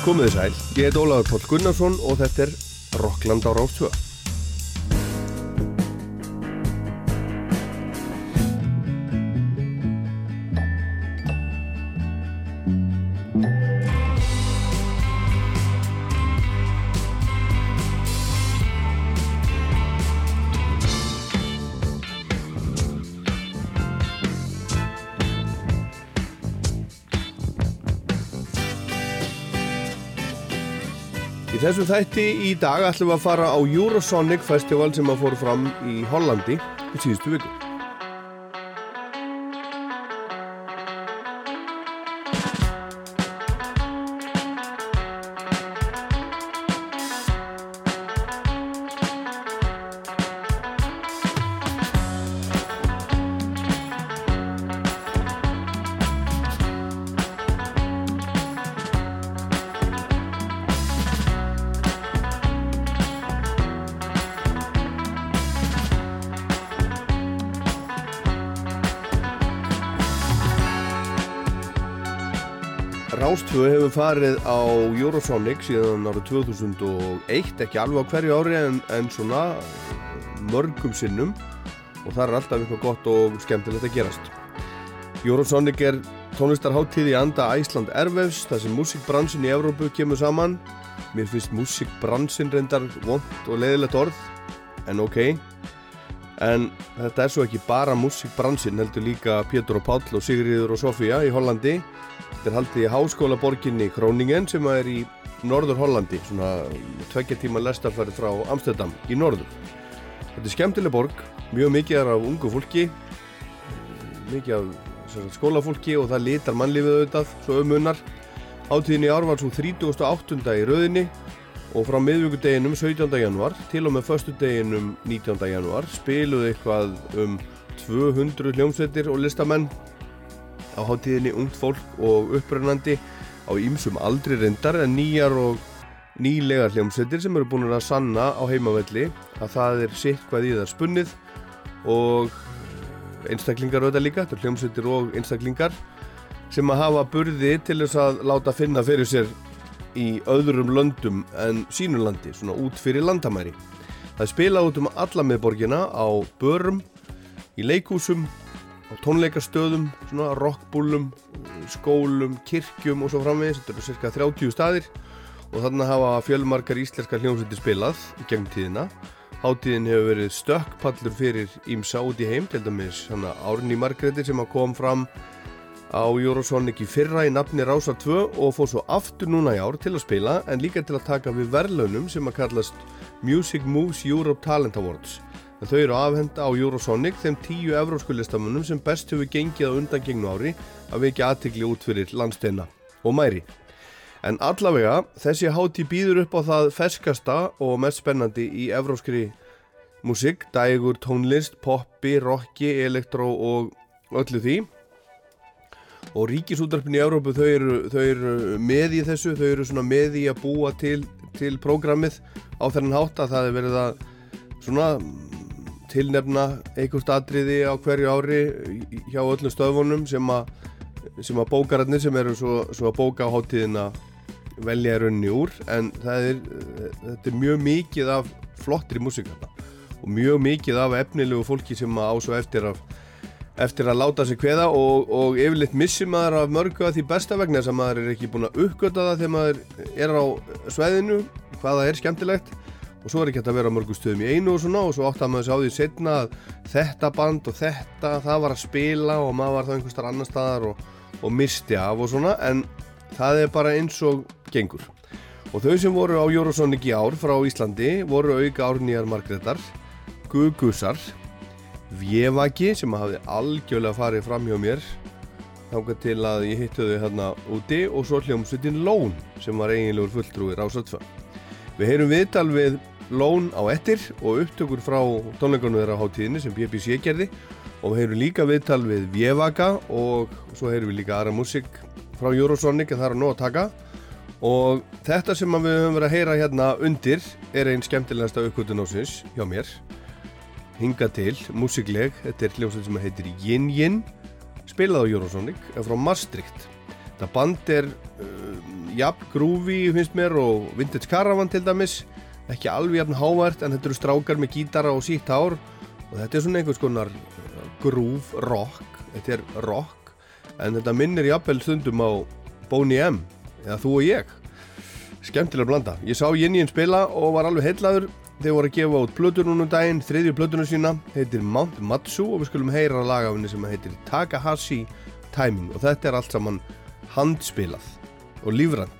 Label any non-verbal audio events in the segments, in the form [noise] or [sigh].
Komið þið sæl, ég heit Ólaður Póll Gunnarsson og þetta er Rockland á Ráðstöða. Þessum þætti í dag ætlum við að fara á Eurosonic Festival sem að fóru fram í Hollandi í síðustu viku. Hefur farið á Eurosonic síðan árið 2001, ekki alveg á hverju ári en, en svona mörgum sinnum og það er alltaf eitthvað gott og skemmtilegt að gerast. Eurosonic er tónlistarháttíð í anda Æsland Ervefs, þar sem músikbransin í Evrópu kemur saman. Mér finnst músikbransin reyndar vond og leiðilegt orð, en ok. En þetta er svo ekki bara músikbransin, heldur líka Pétur og Páll og Sigriður og Sofía í Hollandi. Þetta er haldið í háskólaborginni Króningen sem er í norður Hollandi, svona tveggja tíma lestarfærið frá Amsterdam í norður. Þetta er skemmtileg borg, mjög mikið er af ungu fólki, mikið af skólafólki og það litar mannlífið auðvitað, svo umunar. Hátíðin í ár var svo 38. í rauðinni og frá miðvíkudeginum 17. januar til og með förstudeginum 19. januar spiluðu eitthvað um 200 hljómsveitir og listamenn á hátíðinni ungt fólk og upprennandi á ýmsum aldri reyndar en nýjar og nýlegar hljómsveitir sem eru búin að sanna á heimavelli að það er sitt hvað í það spunnið og einstaklingar auðvitað líka, þetta er hljómsveitir og einstaklingar sem að hafa burði til þess að láta finna fyrir sér í öðrum löndum en sínulandi, svona út fyrir landamæri. Það er spilað út um alla miðborgina á börum, í leikúsum, á tónleikastöðum, svona rockbúlum, skólum, kirkjum og svo framvegis. Þetta eru cirka 30 staðir og þannig hafa fjölmarkar íslenska hljómsveitir spilað í gegnum tíðina. Háttíðin hefur verið stökkpallur fyrir ímsa út í heim, til dæmis Árni Margreði sem kom fram á Eurosonic í fyrra í nafni Rása 2 og fór svo aftur núna í ár til að spila en líka til að taka við verðlaunum sem að kallast Music Moves Europe Talent Awards. En þau eru afhenda á Eurosonic þeim tíu evrósku listamönnum sem best hefur gengið á undangengnu ári að vekja aðtegli út fyrir landsteina og mæri. En allavega, þessi háti býður upp á það ferskasta og mest spennandi í evróskri músik, dægur, tónlist, poppi, rocki, elektró og öllu því og ríkisútarpin í Európu þau eru, þau eru með í þessu, þau eru svona með í að búa til, til prógramið á þennan hátt að það er verið að svona tilnefna einhverst atriði á hverju ári hjá öllum stöðvunum sem að, að bókararnir sem eru svo, svo að bóka á háttíðina velja í rauninni úr. En er, þetta er mjög mikið af flottri músikarna og mjög mikið af efnilegu fólki sem á svo eftir að eftir að láta sig hveða og, og yfirleitt missir maður af mörgu að því besta vegna þess að maður er ekki búin að uppgöta það þegar maður er á sveðinu hvaða er skemmtilegt. Og svo er ekki hægt að vera á mörgu stöðum í einu og svona og svo átt að maður sá því setna að þetta band og þetta það var að spila og maður var þá einhverstar annar staðar og, og misti af og svona en það er bara eins og gengur. Og þau sem voru á Eurosonic í ár frá Íslandi voru auka árnýjar margreðar Gugusar Vjevaki sem hafði algjörlega farið fram hjá mér þángar til að ég hittu þau hérna úti og svo hljómsveitin Lón sem var eiginlegur fulltrúi Rásatfa. Við heyrum viðtal við Lón á ettir og upptökur frá tónleikunum þeirra á hátíðinni sem BBC gerði og við heyrum líka viðtal við Vjevaka og svo heyrum við líka aðra músik frá Eurosonic en það er að nóg að taka og þetta sem við höfum verið að heyra hérna undir er einn skemmtilegasta uppgötun ásins hjá mér hinga til, músikleg, þetta er hljómsveit sem heitir Yin Yin spilað á Eurosonic, er frá Maastricht. Þetta band er uh, jafn grúfi finnst mér og Vintage Caravan til dæmis. Ekki alveg jafn hávært en þetta eru strákar með gítara og sítt hár. Og þetta er svona einhvers konar grúf rock, þetta er rock en þetta minnir jafnvel stundum á Boney M eða þú og ég. Skemmtilega blanda, ég sá Jenny einn spila og var alveg heitlaður þeir voru að gefa út plötur núna um daginn, þriðju plötuna sína. Heitir Mount Matsu og við skulum heyra lagafinni sem heitir Takahashi Timing. Og þetta er allt saman handspilað og lífrand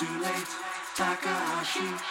Too late, Takahashi.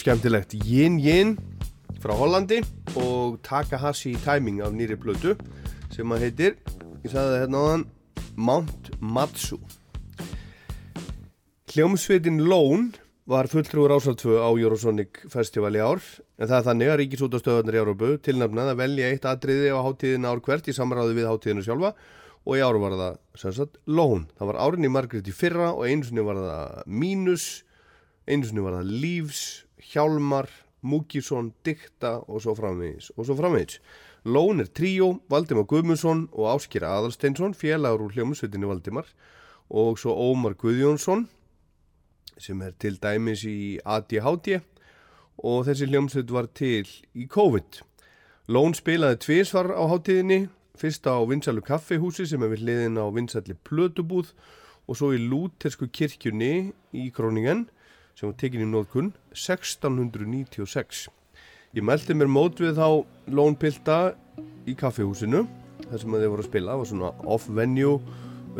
Og skemmtilegt Yin Yin frá Hollandi og Takahashi Timing af nýri blödu sem að heitir, ég sagði það hérna á þann Mount Matsu Hljómsveitin Lone var fulltrúur ásaldfö á Eurosonic Festival í ár en það er þannig að Ríkisútastöðunar í Európu tilnafnað að velja eitt atriði á hátíðin ár hvert í samráði við hátíðinu sjálfa og í áru var það sem sagt Lone. Það var árinni Margret í fyrra og einsunni var það Mínus, einsunni var það Lífs, Hjálmar, Múkísson, Dikta og svo framvegis og svo framvegis. Lone er tríó, Valdimar Guðmundsson og Áskir Adalsteinsson, félagur úr hljómsveitinni Valdimar og svo Ómar Guðjónsson sem er til dæmis í ADHD og þessi hljómsveit var til í COVID. Lón spilaði tvísvar á hátíðinni, fyrst á Vinsalu kaffehúsi sem er við hliðin á Vinsalli plötubúð og svo í Lútersku kirkjunni í Króningen sem var tekinni í nóðkunn 1696. Ég meldi mér mót við þá Lón Pilda í kaffehúsinu þar sem þeir voru að spila, það var svona off-venue,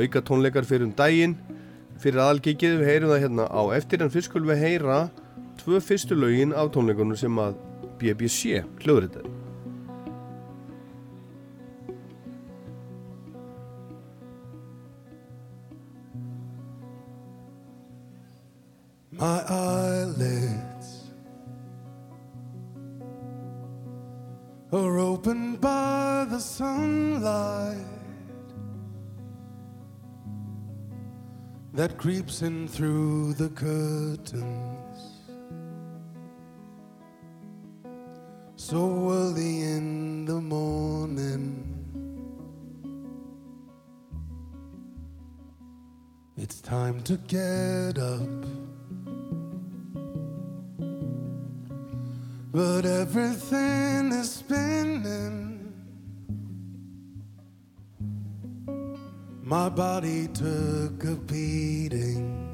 auka tónleikar fyrir um daginn. Fyrir aðalgikið við heyrum það hérna á eftir en fyrst skulum við heyra tvö fyrstu lögin af tónleikunum sem að BBC hljóður þetta My eyelids are opened by the sunlight that creeps in through the curtains so early in the morning. It's time to get up. But everything is spinning. My body took a beating.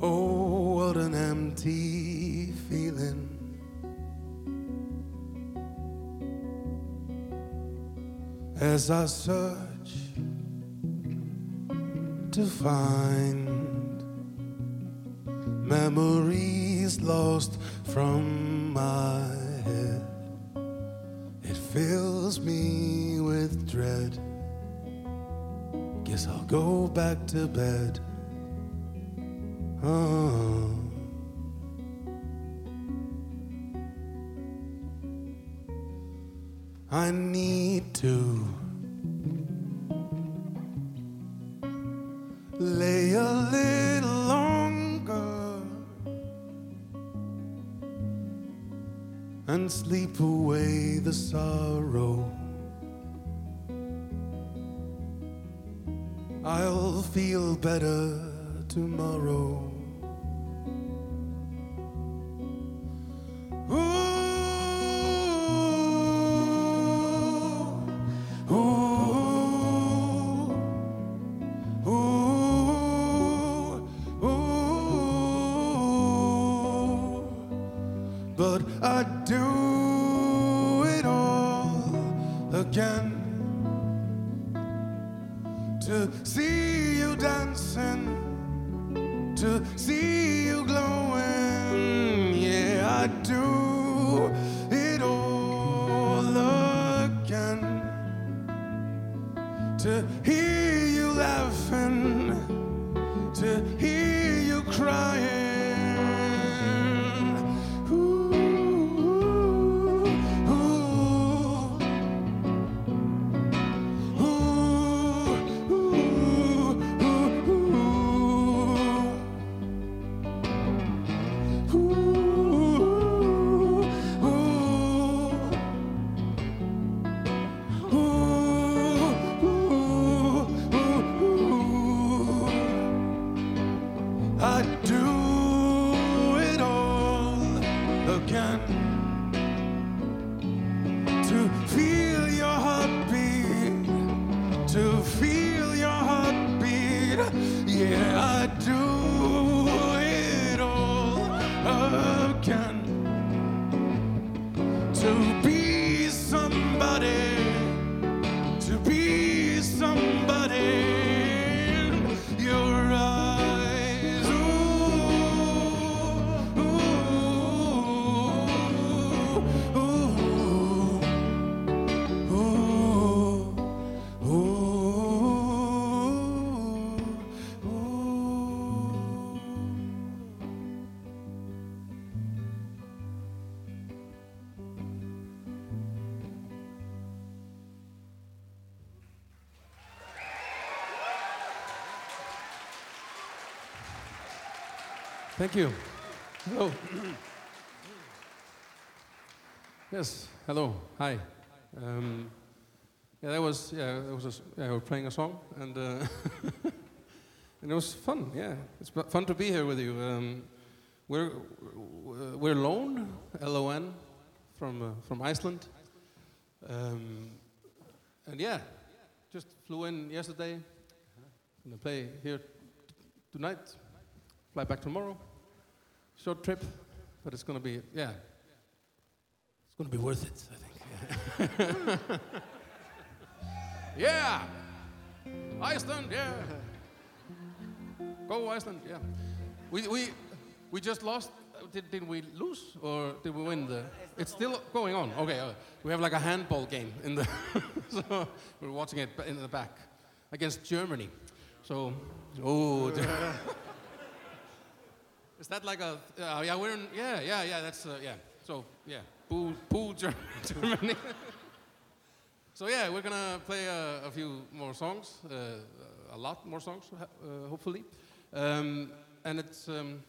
Oh, what an empty feeling. As I search to find memories lost from my head. It fills me with dread. Guess I'll go back to bed. Oh. I need to lay a little and sleep away the sorrow. I'll feel better tomorrow. Thank you. Hello. yes. Hello. Hi. Um, yeah, that was yeah, that was a yeah, we were playing a song and uh, [laughs] and it was fun. Yeah, it's fun to be here with you. Um, we're we're Lone, L-O-N, from uh, from Iceland. Um, and yeah, just flew in yesterday. Gonna play here tonight. Fly back tomorrow. Short trip, but it's gonna be yeah. It's gonna be worth it, I think. [laughs] yeah, Iceland, yeah. Go Iceland, yeah. We we we just lost. Did, did we lose or did we win the? It's still going on. Okay, uh, we have like a handball game in the. [laughs] so we're watching it in the back against Germany. So, oh. [laughs] Is that like a? Uh, yeah, we're in. Yeah, yeah, yeah. That's uh, yeah. So yeah, boo, boo, [laughs] Germany. so yeah, we're gonna play a, a few more songs, uh, a lot more songs, uh, hopefully. Um, and it's um,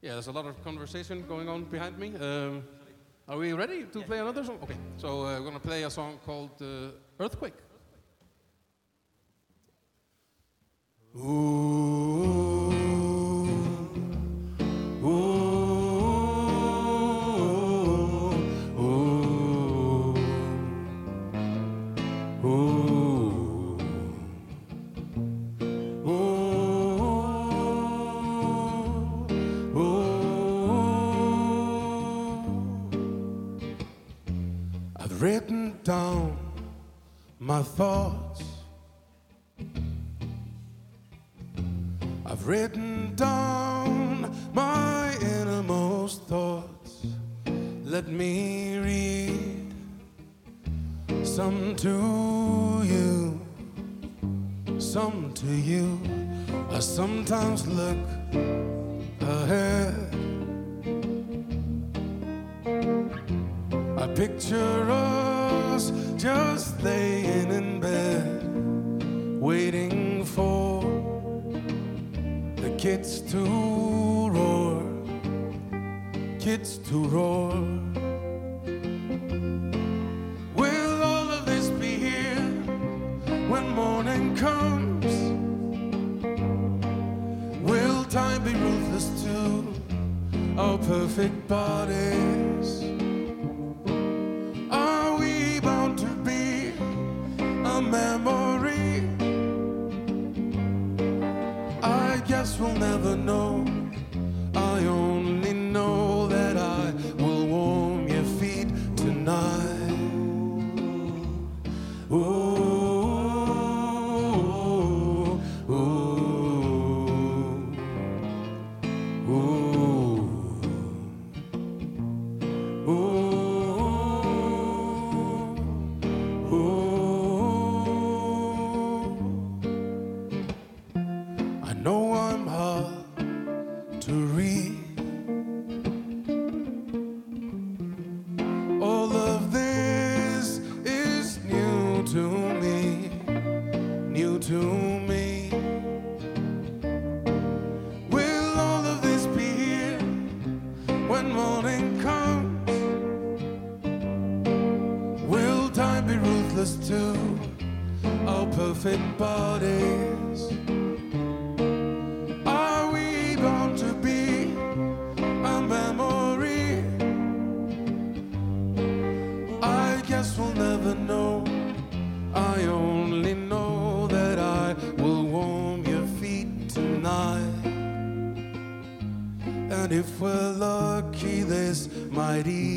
yeah, there's a lot of conversation going on behind me. Um, are we ready to play another song? Okay, so uh, we're gonna play a song called uh, "Earthquake." I've my thoughts. I've written down my innermost thoughts. Let me read some to you, some to you. I sometimes look ahead. I picture us just laying kids to roar, kids to roar. Will all of this be here when morning comes? Will time be ruthless to our perfect bodies? Know.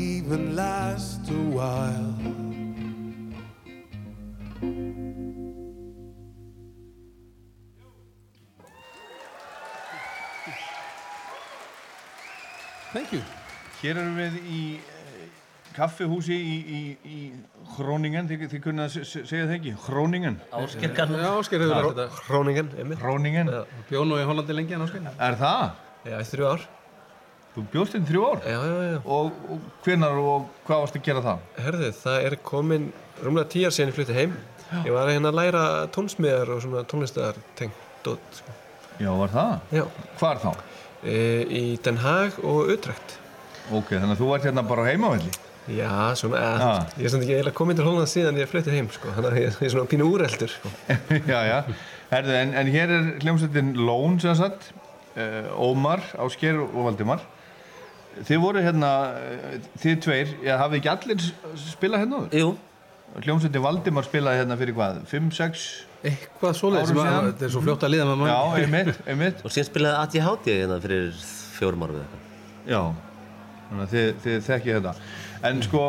Even last a while. Thank you. Hér erum við í eh, kaffihúsi í, í, í Hróningen, þið, þið kunna segja það ekki, Hróningen, Ásker kannan Já, Ásker hefur lært þetta. Hróningen, einmitt Hróningen, Bjón og í Hollandi lengi en Ásker. er það? Já, í þrjú ár Þú bjóst inn þrjú ár Já, já, já og, og hvenar og hvað varst að gera það? Herðu, það er komin rúmlega tíjar síðan ég flutti heim Ég var að hérna að læra tónsmiðar og svona tónlistar tengt dót sko. Já, var það? Já, Hvar þá? e, í Den Haag og Utrecht. Ok, þannig að þú ert hérna bara heimavelli. Já, svona, eða, Já. ég er samt ekki eiginlega komin til Holland síðan ég fluttið heim, sko. Þannig að ég, er svona pínu úreldur, sko. [laughs] já, já. Herðu, en, en hér er hljómsveitin Lón sem sagt, uh, Ómar, Ásker og Valdimar. Þið voru hérna, eh, þið tveir, já, hafið ekki allir spilað hérna áður? Jú, Hljómsveitin Valdimar spilaði hérna fyrir hvað? 5, 6? Eitthvað svoleiðis, Árum sem að- þetta er svo fljótt að liða með mann. Já, einmitt, einmitt. og síðan spilaði ADHD hérna fyrir fjórum árum eða eitthvað. Já, þannig að þið, þið þekkið þetta. En sko,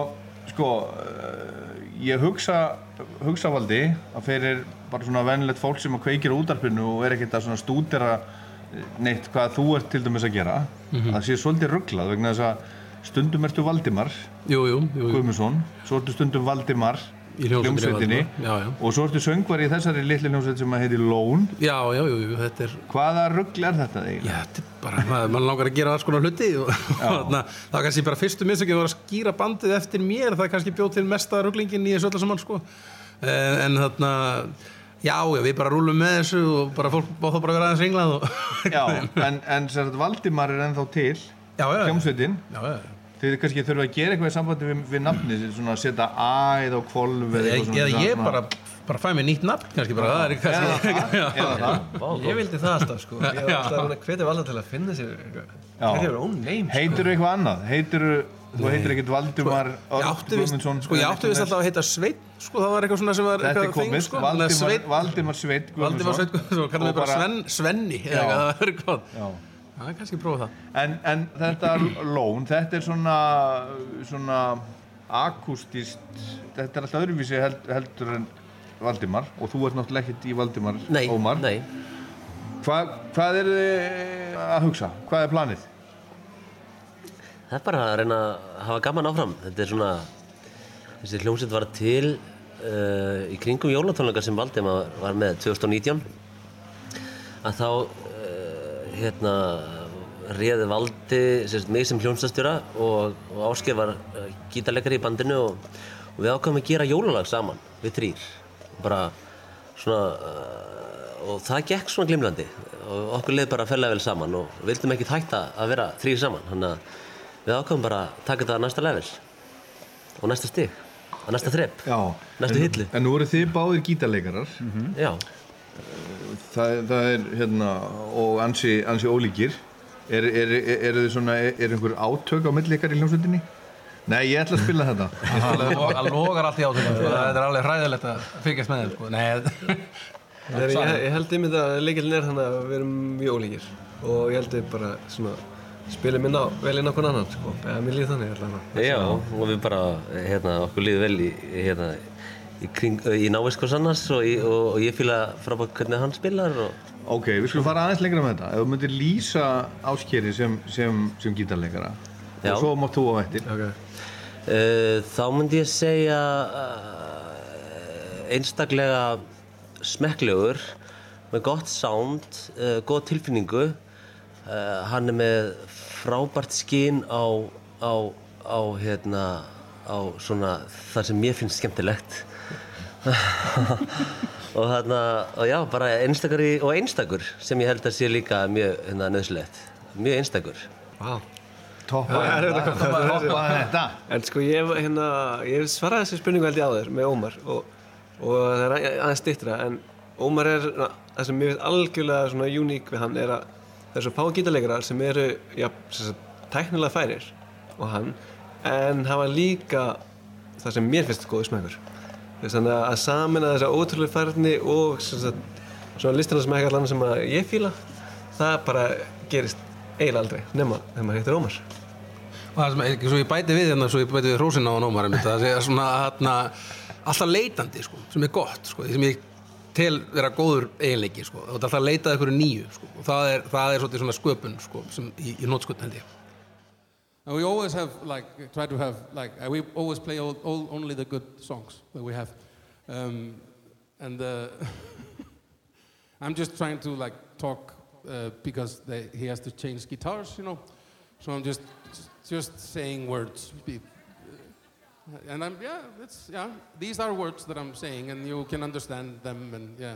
sko, uh, ég hugsa, hugsa valdi að fyrir bara svona venilegt fólk sem að kveikir útarpinu og er ekkert að svona stúdera neitt hvað þú ert til dæmis að gera, það sé svolítið rugglað vegna þess að stundum ertu Valdimar. Guðmundsson, svo ertu stundum Valdimar Í hljómsveitinni, já, já. og svo ertu söngvari í þessari litli hljómsveit sem að heiti Lón. Já, já, þetta er, Hvaða ruggl er þetta eiginlega? já, þetta er bara, maður, maður langar að gera alls konar hluti og þarna, það var kannski bara fyrstu mistökið var að skýra bandið eftir mér, það kannski bjóð til mesta rugglingin í þessu öllu saman, sko. En, en þarna, já, já, við bara rúlum með þessu og bara fólk bá þá bara að vera aðeins ringlað og... Já, [laughs] en, en sem sagt, Valdimar er ennþá til, já, já, hljómsveitin. já, já. Þið kannski þurfa að gera eitthvað í sambandi við, við nafnið, svona að setja A eða á kvolf eða Eða eitthvað svona. eða ég svona- bara, bara fæ mér nýtt nafn, kannski bara, það er Eða kannski... það, eða það. Ég vildi það alltaf, sko. Ég var alltaf að að hvetja valda til að finna sér eitthvað. Já. Er own name, sko. Heitir eitthvað annað? Heitir, þú heitir ekkert Valdimar Guðmundsson? sko, ég átti vist alltaf að heita Sveinn, sko, það var eitthvað svona sem var Þetta er komist, sko. Valdimar, Valdimar Sveit Valdimar Sveinn Guðmundsson, mig Og bara Sven, Svenni, eða eitthvað, það er eitthvað. Já. Það er kannski að prófa það. En, en þetta lón, þetta er svona, svona akústist, þetta er alltaf öðruvísi held, heldur en Valdimar og þú ert náttúrulega ekkert í Valdimar, Nei, Ómar. nei. Hva, hvað er þið að hugsa? Hvað er planið? Það er bara að reyna að hafa gaman áfram. Þetta er svona, þessi hljómsveit var til uh, í kringum jólatónleika sem Valdimar var með 2019. Að þá, uh, hérna, réði Valdi sérst, mig sem hljómsveitstjóra og, og Ásker var uh, gítarleikari í bandinu og, og við ákvæmum að gera jólalag saman, við þrýr. Bara svona, uh, og það gekk svona glimrandi og okkur leið bara fellega vel saman og vildum ekki hætta að vera þrýr saman. Þannig að við ákvæmum bara að taka þetta að næsta level og næsta stig, að næsta þrepp. Já. Næstu en, hillu. En nú eru þið báðir gítarleikarar. Já, Það, það er hérna, og ansi, ansi ólíkir. Er, er, er, er, þið svona, er, er einhver átök á milli ykkar í hljómsveitinni? Nei, ég ætla að spila þetta. Það logar allt í átökum, sko. [laughs] þetta er alveg hræðilegt að fylgjast með þeim, sko. Nei, [laughs] ég held einmitt að leikilin er þannig að við erum mjög ólíkir og ég held að bara svona spilum inn á, vel inn á hvern annan sko, eða mér líður þannig allavega. já, og við bara, hérna, okkur líður vel í, í, hérna, í, kring, í návist hvers annars og, í, og, og ég fýla frábært hvernig hann spilar og Ok, við skulum fara aðeins lengra með þetta. Ef þú myndir lýsa áskeri sem, sem, sem gítarleikara Já. og svo mátt þú á eftir. Okay. Uh, þá myndi ég segja uh, einstaklega smekklegur með gott sound, uh, góð tilfinningu uh, hann er með frábært skinn á, á, á, hérna, á svona það sem mér finnst skemmtilegt. [laughs] Og þarna, og já, bara einstakari og einstakur sem ég held að sé líka mjög hérna, nöðslegt, mjög einstakur. Vá. Toppa þetta. En sko ég, hérna, ég hef svarað þessu spurningu held ég áður með Ómar og, og það er að- aðeins stittra en Ómar er, það sem mér finnst algjörlega svona uník við hann er að það er svo fá gítarleikarar sem eru já, tæknilega færir og hann en hafa líka það sem mér finnst góðu smækur þannig að, samina þessa ótrúlega færni og sagt, svona listina sem ekki allan sem að ég fíla það bara gerist eiginlega aldrei nema þegar maður hittir Ómar. Og það sem, ekki, svo ég bæti við hérna, svo ég bæti við hrósinn á ómar, það er svona hérna, alltaf leitandi, sko, sem er gott, sko, sem ég tel vera góður eiginleiki, sko, þú ert alltaf að leita að ykkur nýju, sko, og það er, það er svona sköpun, sko, sem í, í nótskutn held ég. And we always have like try to have like we always play all, all, only the good songs that we have, um, and uh, [laughs] I'm just trying to like talk uh, because they, he has to change guitars, you know. So I'm just just saying words, and I'm yeah, it's yeah. These are words that I'm saying, and you can understand them, and yeah.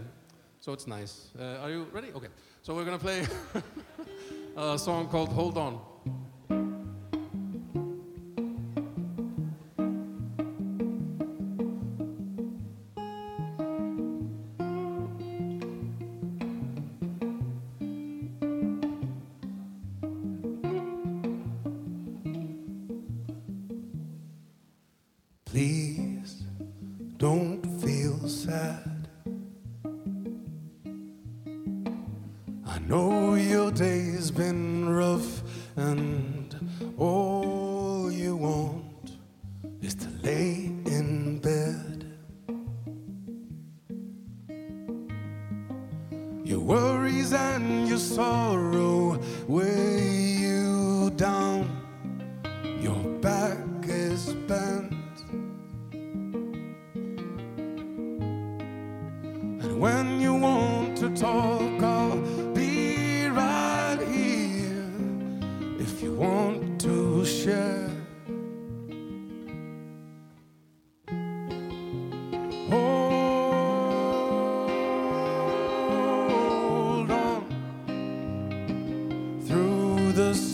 So it's nice. Uh, are you ready? Okay. So we're gonna play. [laughs] a song called Hold On. The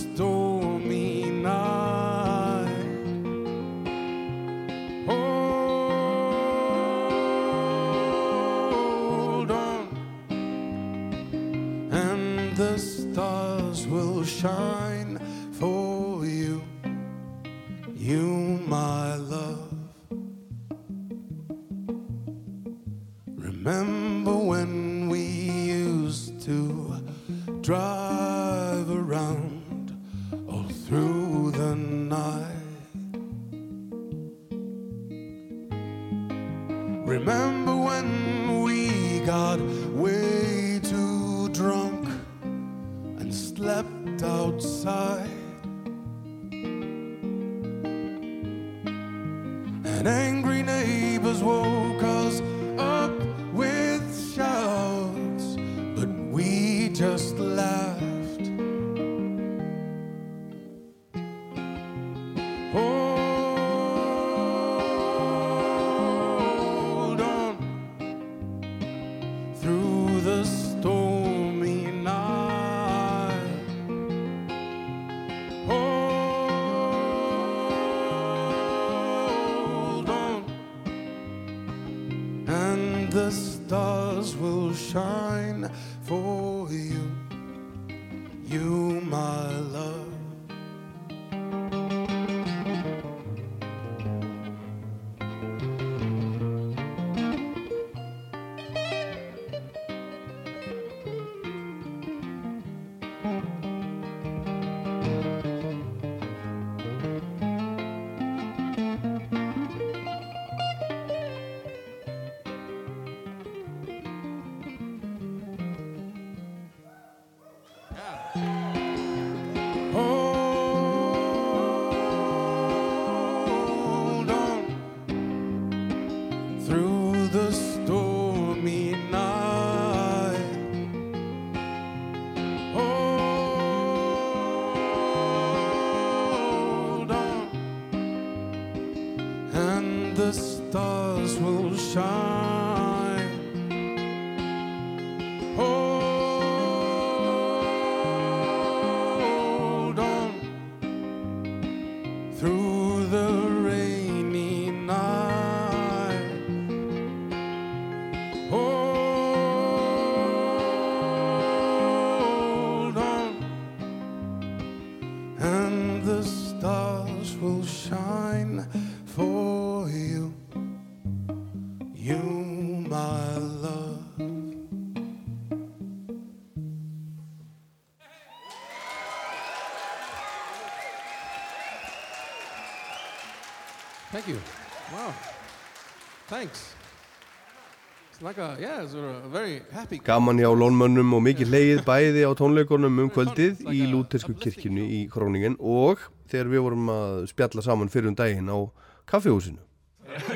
like a, yeah, it's a very happy. Gaman hjá lónmönnum og mikið leið bæði á tónleikunum um kvöldið í Lútersku kirkjunni í Króningen og þegar við vorum að spjalla saman fyrir um daginn á kaffihúsinu. [laughs]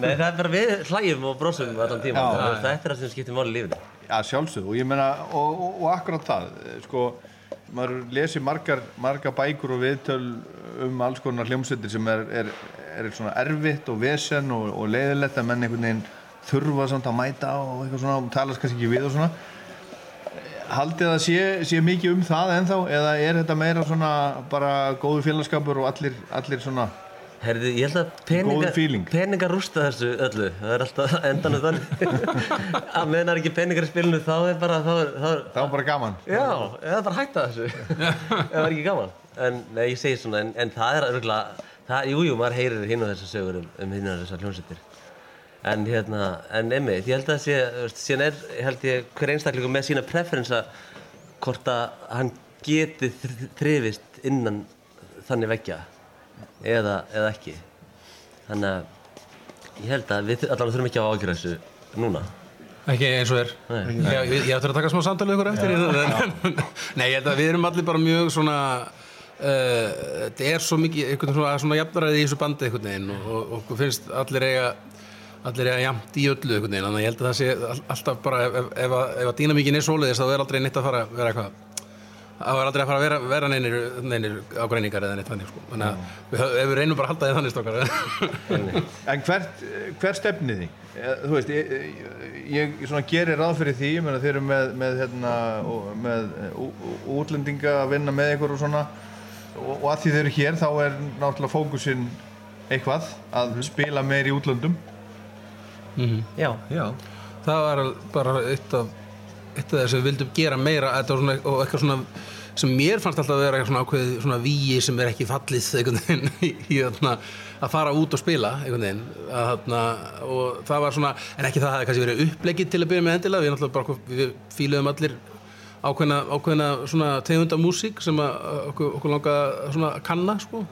Nei, það er bara við hlægjum og brosum allan tíma. Þetta er það sem skiptir máli í lífinu. Já, sjálfsög, og ég meina, og, og, og akkurat það, sko, maður lesi margar, margar bækur og viðtöl um alls konar hljómsveitir sem er, er, er svona erfitt og vesen og, og leiðilegt að menn einhvern veginn þurfa samt að mæta og eitthvað svona og talast kannski ekki við og svona. Haldið að sé, sé mikið um það ennþá eða er þetta meira svona bara góðu félagskapur og allir, allir svona Herði, ég held að peninga, Góður feeling. peninga rústa þessu öllu. Það er alltaf [laughs] endanum þannig. [laughs] að meðan það er ekki peningar í spilinu þá er bara, þá er, þá er, það var bara gaman já, eða bara hætta þessu. [laughs] ef það er ekki gaman. En, nei, ég segi svona, en, en það er örgulega, það, jú, maður heyrir hinn og þessar sögur um, um hinn og þessar hljómsveitir. En hérna, en einmitt, ég held að sé, síðan er, held ég, hver einstaklingur með sína preferensa hvort að hann geti þr- þrifist innan þannig veggja eða, eða ekki. Þannig að ég held að við allavega þurfum ekki að ágjöra þessu núna. Ekki eins og er. Nei. Ég, ég, ætti að taka smá samtalið ykkur eftir. [laughs] Nei, ég held að við erum allir bara mjög svona, uh, þetta er svo mikið, einhvern svona, svona jafnræði í þessu bandi einhvern veginn og, og okkur finnst allir eiga, allir eiga jafnt í öllu einhvern veginn. Þannig að ég held að það sé all- alltaf bara, ef, ef, ef, að- ef að dýnamíkin er svoleiðis þá er aldrei neitt að fara að vera eitthvað. Það var aldrei að fara að vera, vera neinir, neinir ágreiningar eða neitt þannig sko. Þannig að við, við reynum bara að halda því þannig stokkar. En hvert, hvert stefnið þið? Þú veist, ég, ég, gerir ráð fyrir því, ég meina þeir eru með, með, hérna, og- með útlendinga að vinna með ykkur og svona og, og að því þeir eru hér þá er náttúrulega fókusinn eitthvað að spila meir í útlöndum Já. Já, það var bara eitt af eitt af þess að við vildum gera meira svona, og eitthvað svona sem mér fannst alltaf að vera eitthvað svona ákveð svona víi sem er ekki fallið einhvern veginn [laughs] í, í þarna, að fara út og spila einhvern veginn að, þarna, og það var svona en ekki það að það kannski verið upplegið til að byrja með endilega við náttúrulega bara við fíluðum allir ákveðna, ákveðna svona tegunda músík sem að okkur, okkur langa svona að kanna sko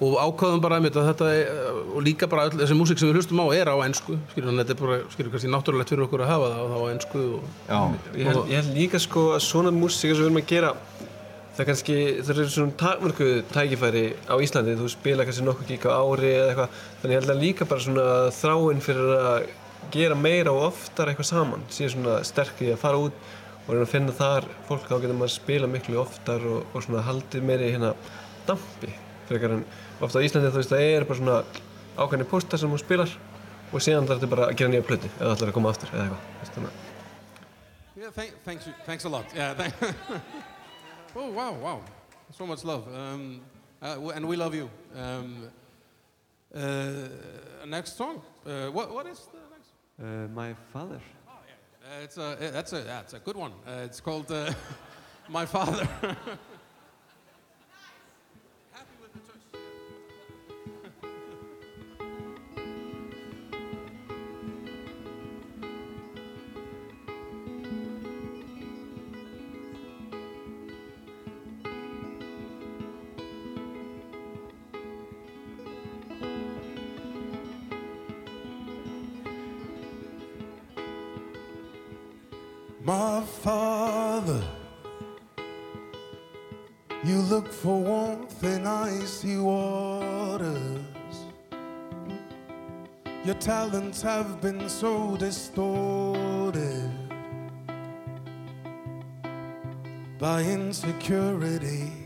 og ákvaðum bara að þetta er, og líka bara öll þessi músík sem við hlustum á er á ennsku skilur þannig að þetta er bara, skilur kannski náttúrulegt fyrir okkur að hafa það og það á ennsku og, Já, ég held, ég held líka sko að svona músík sem við erum að gera það er kannski, það eru svona takmörku tækifæri á Íslandi, þú spila kannski nokkuð gík á ári eða eitthvað. Þannig ég held að líka bara svona þráin fyrir að gera meira og oftar eitthvað saman sé svona sterk í að fara út og reyna að finna þar fólk. Þá getur maður að spila miklu oftar og, og svona haldið meiri hérna dampi frekar en ofta á Íslandi þú veist það er bara svona ákveðni póstar sem þú spilar og síðan þarf þetta bara að gera nýja plötu eða ætlar að koma aftur eða eitthvað Yeah, thank, thanks, thanks a lot. Yeah, thank [laughs] oh wow, wow, so much love, um, uh, and we love you. Um, uh, next song. Uh, what, what is the next? Uh, my father Uh, it's a that's a that's a good one. Uh, it's called uh, [laughs] My Father. [laughs] My father, you look for warmth in icy waters. Your talents have been so distorted by insecurity.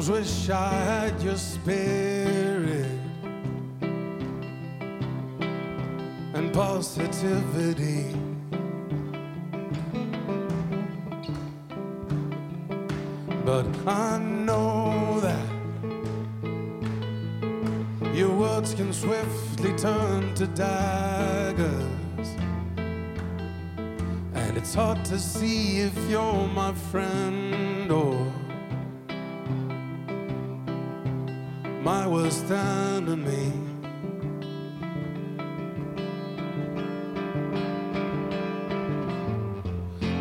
Sometimes wish I had your spirit and positivity. But I know that your words can swiftly turn to daggers. And it's hard to see if you're my friend worst enemy.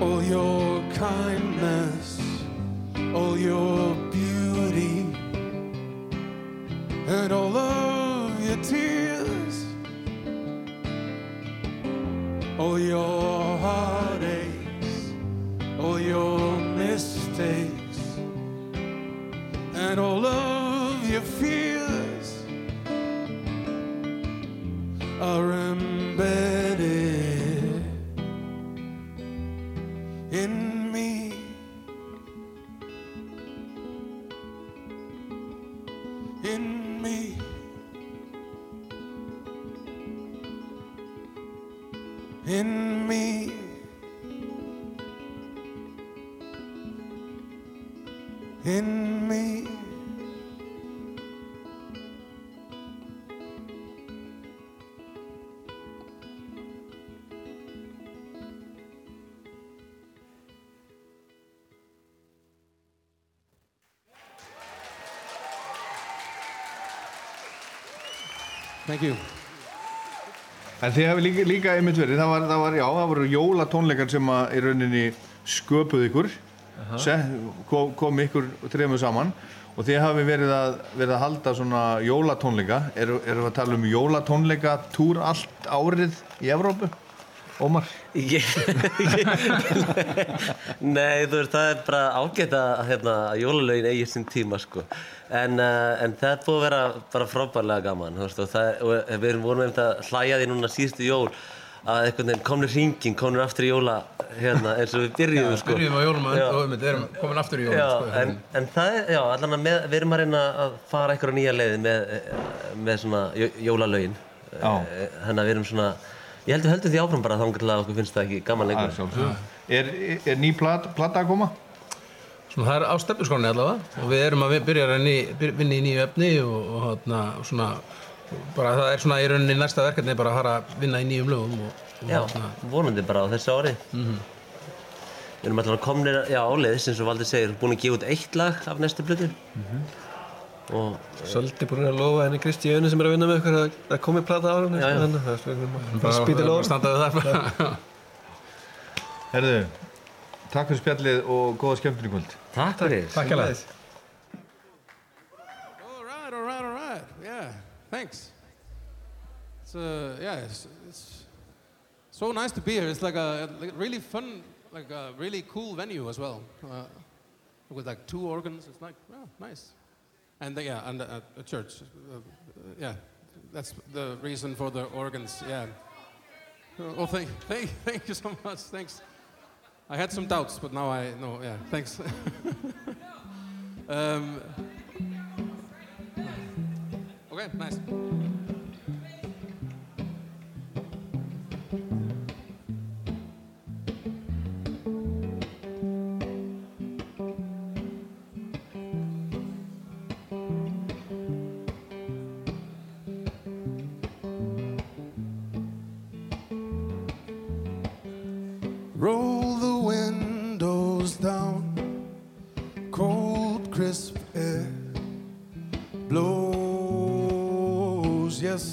All your kindness, all your beauty and all of your tears, all your heartaches, all your Thank you. En þið hefði líka, líka einmitt verið, það var, það var, já, það voru jólatónleikar sem að í rauninni sköpuð ykkur, set, kom, kom ykkur trefum saman og þið hafi verið að, verið að halda svona jólatónleika, eru erum við að tala um jólatónleika túr allt árið í Evrópu? Ómar? Ég, [laughs] nei, þú veist, það er bara ágætt að hérna, að jólalögin eigi sinn tíma, sko. En, uh, en það búið að vera bara frábærlega gaman, þú veist, og, það, og við erum voruð með að hlæja því núna síðustu jól að einhvern veginn komnir hringing, komnir aftur í jóla, hérna, eins og við byrjuðum, sko. Byrjum á jólum Já. og við erum komin aftur í jólum Já, sko, en, en það er, já, allan að með, við erum að reyna að fara eitthvað nýja leiði með, með svona jó- jólalögin. Já. Eh, Þannig að við erum svona, ég heldur heldur því áfram bara þá til að okkur finnst það ekki gaman er lengur. sjálfsög. Er, er ný plat, plata að koma? Svona, það er á stefnusgráni allavega og við erum að byrja að renni, byr- vinna í nýju efni og, og hátna, svona bara það er svona í rauninni næsta verkefni bara að fara að vinna í nýjum lögum og, og Já, hátna, vonandi bara á þessu ári. Við erum alltaf komnir, já, áleiðis, eins og Valdi segir, búin að gefa út eitt lag af næstu blötu. Og Svolítið búin að lofa henni Kristi Jönu sem er að vinna með ykkur að, að komi plata á henni Já, já. þannig að það er bara lofa. [laughs] Herðu, takk fyrir spjallið og góða skemmtun í kvöld. takk fyrir. Takk hérlega All right, all right, all right. Yeah, thanks. It's uh, yeah, it's, it's so nice to be here. It's like a, like really fun, like a really cool venue as well, uh, with like two organs. It's like oh, nice, and uh, yeah, and a church. Uh, uh, yeah, that's the reason for the organs. Yeah. Oh, thank, thank, thank you so much. Thanks. I had some doubts, but now I know. Yeah, thanks. [laughs] um, Okay, nice.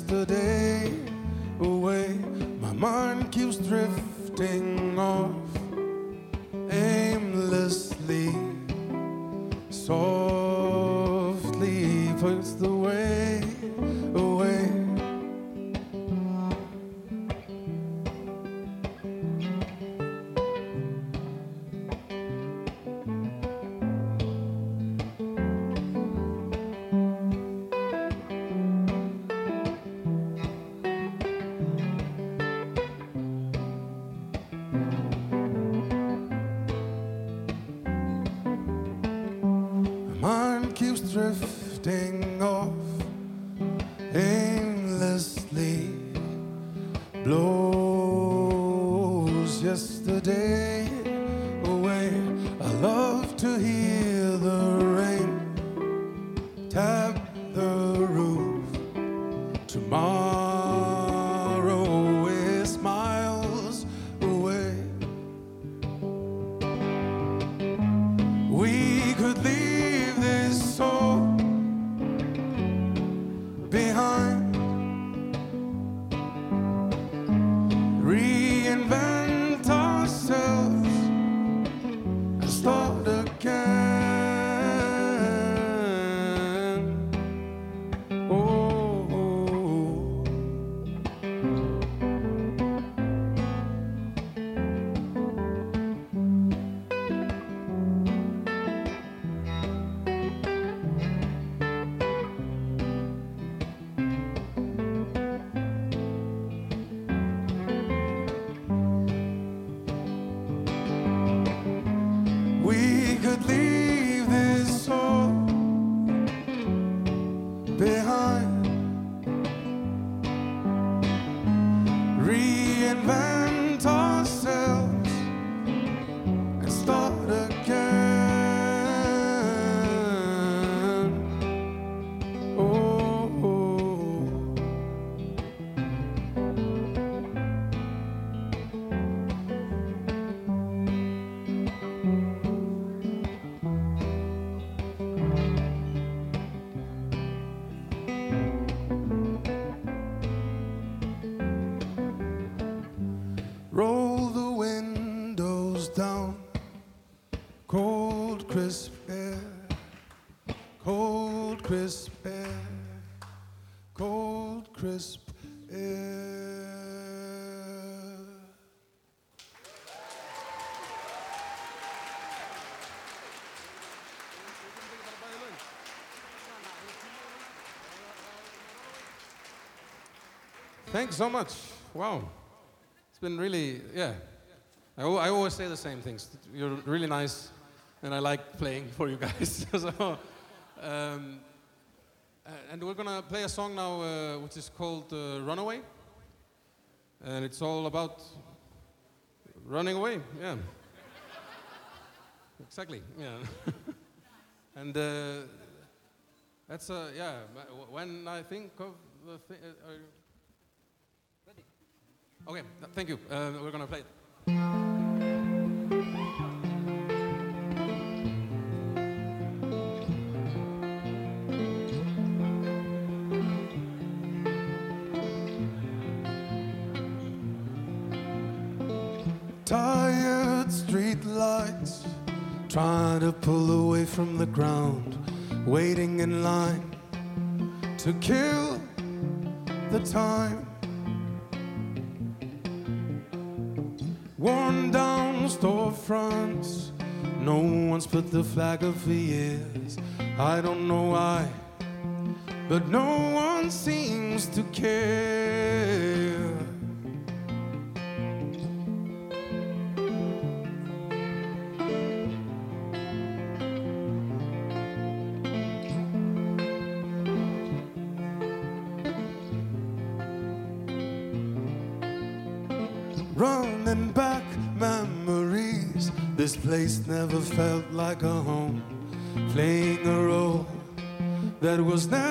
Yesterday away. My mind keeps drifting off aimlessly, softly Thanks so much. Wow. It's been really, yeah. I, I always say the same things. You're really nice, and I like playing for you guys. [laughs] so, um, and we're gonna play a song now uh, which is called uh, Runaway. And it's all about running away, yeah. [laughs] exactly, yeah. [laughs] and uh, that's, uh, yeah, when I think of the thing. Uh, are you ready? Okay, thank you. Uh, we're gonna play it. Tired street lights, trying to pull away from the ground, waiting in line to kill the time. Storefronts, no one's put the flag up for years. I don't know why, but no one seems to care. Place never felt like a home. Playing a role that was never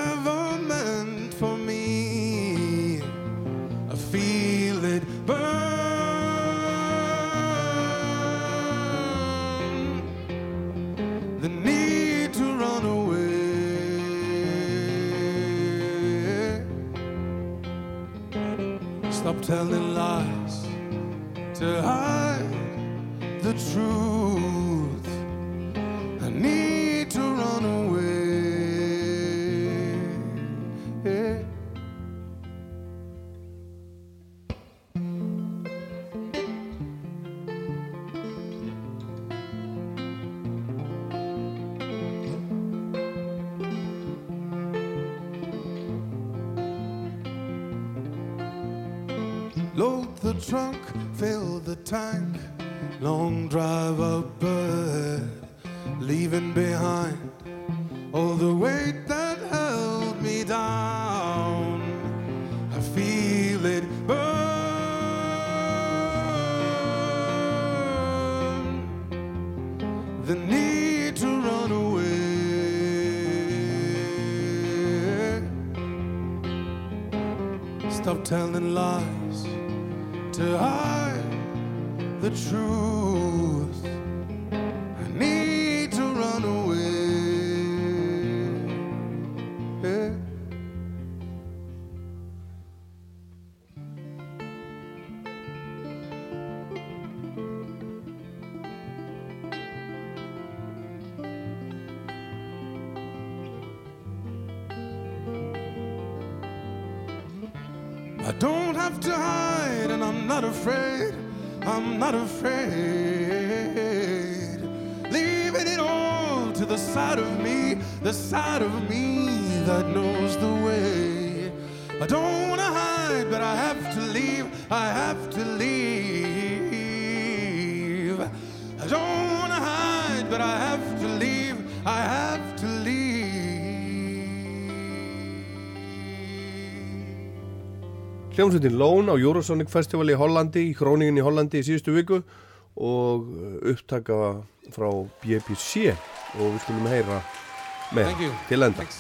but I have to leave. I have to leave. Hljómsveitin Lón á Eurosonic Festival í Hollandi, í Króningin í Hollandi í síðustu viku og upptaka frá BBC og við skulum heyra með Thank you. til enda. Thanks.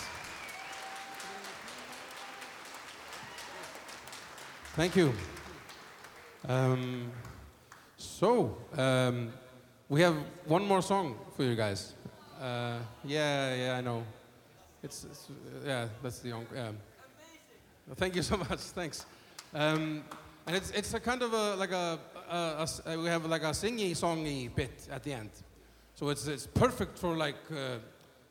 Thank you. Um, so, um, we have one more song for you guys. Uh, yeah, yeah, I know. It's, it's yeah, that's the young. Yeah. Thank you so [laughs] much. Thanks. Um, and it's it's a kind of a like a, a, a uh, we have like a singy songy bit at the end, so it's it's perfect for like uh,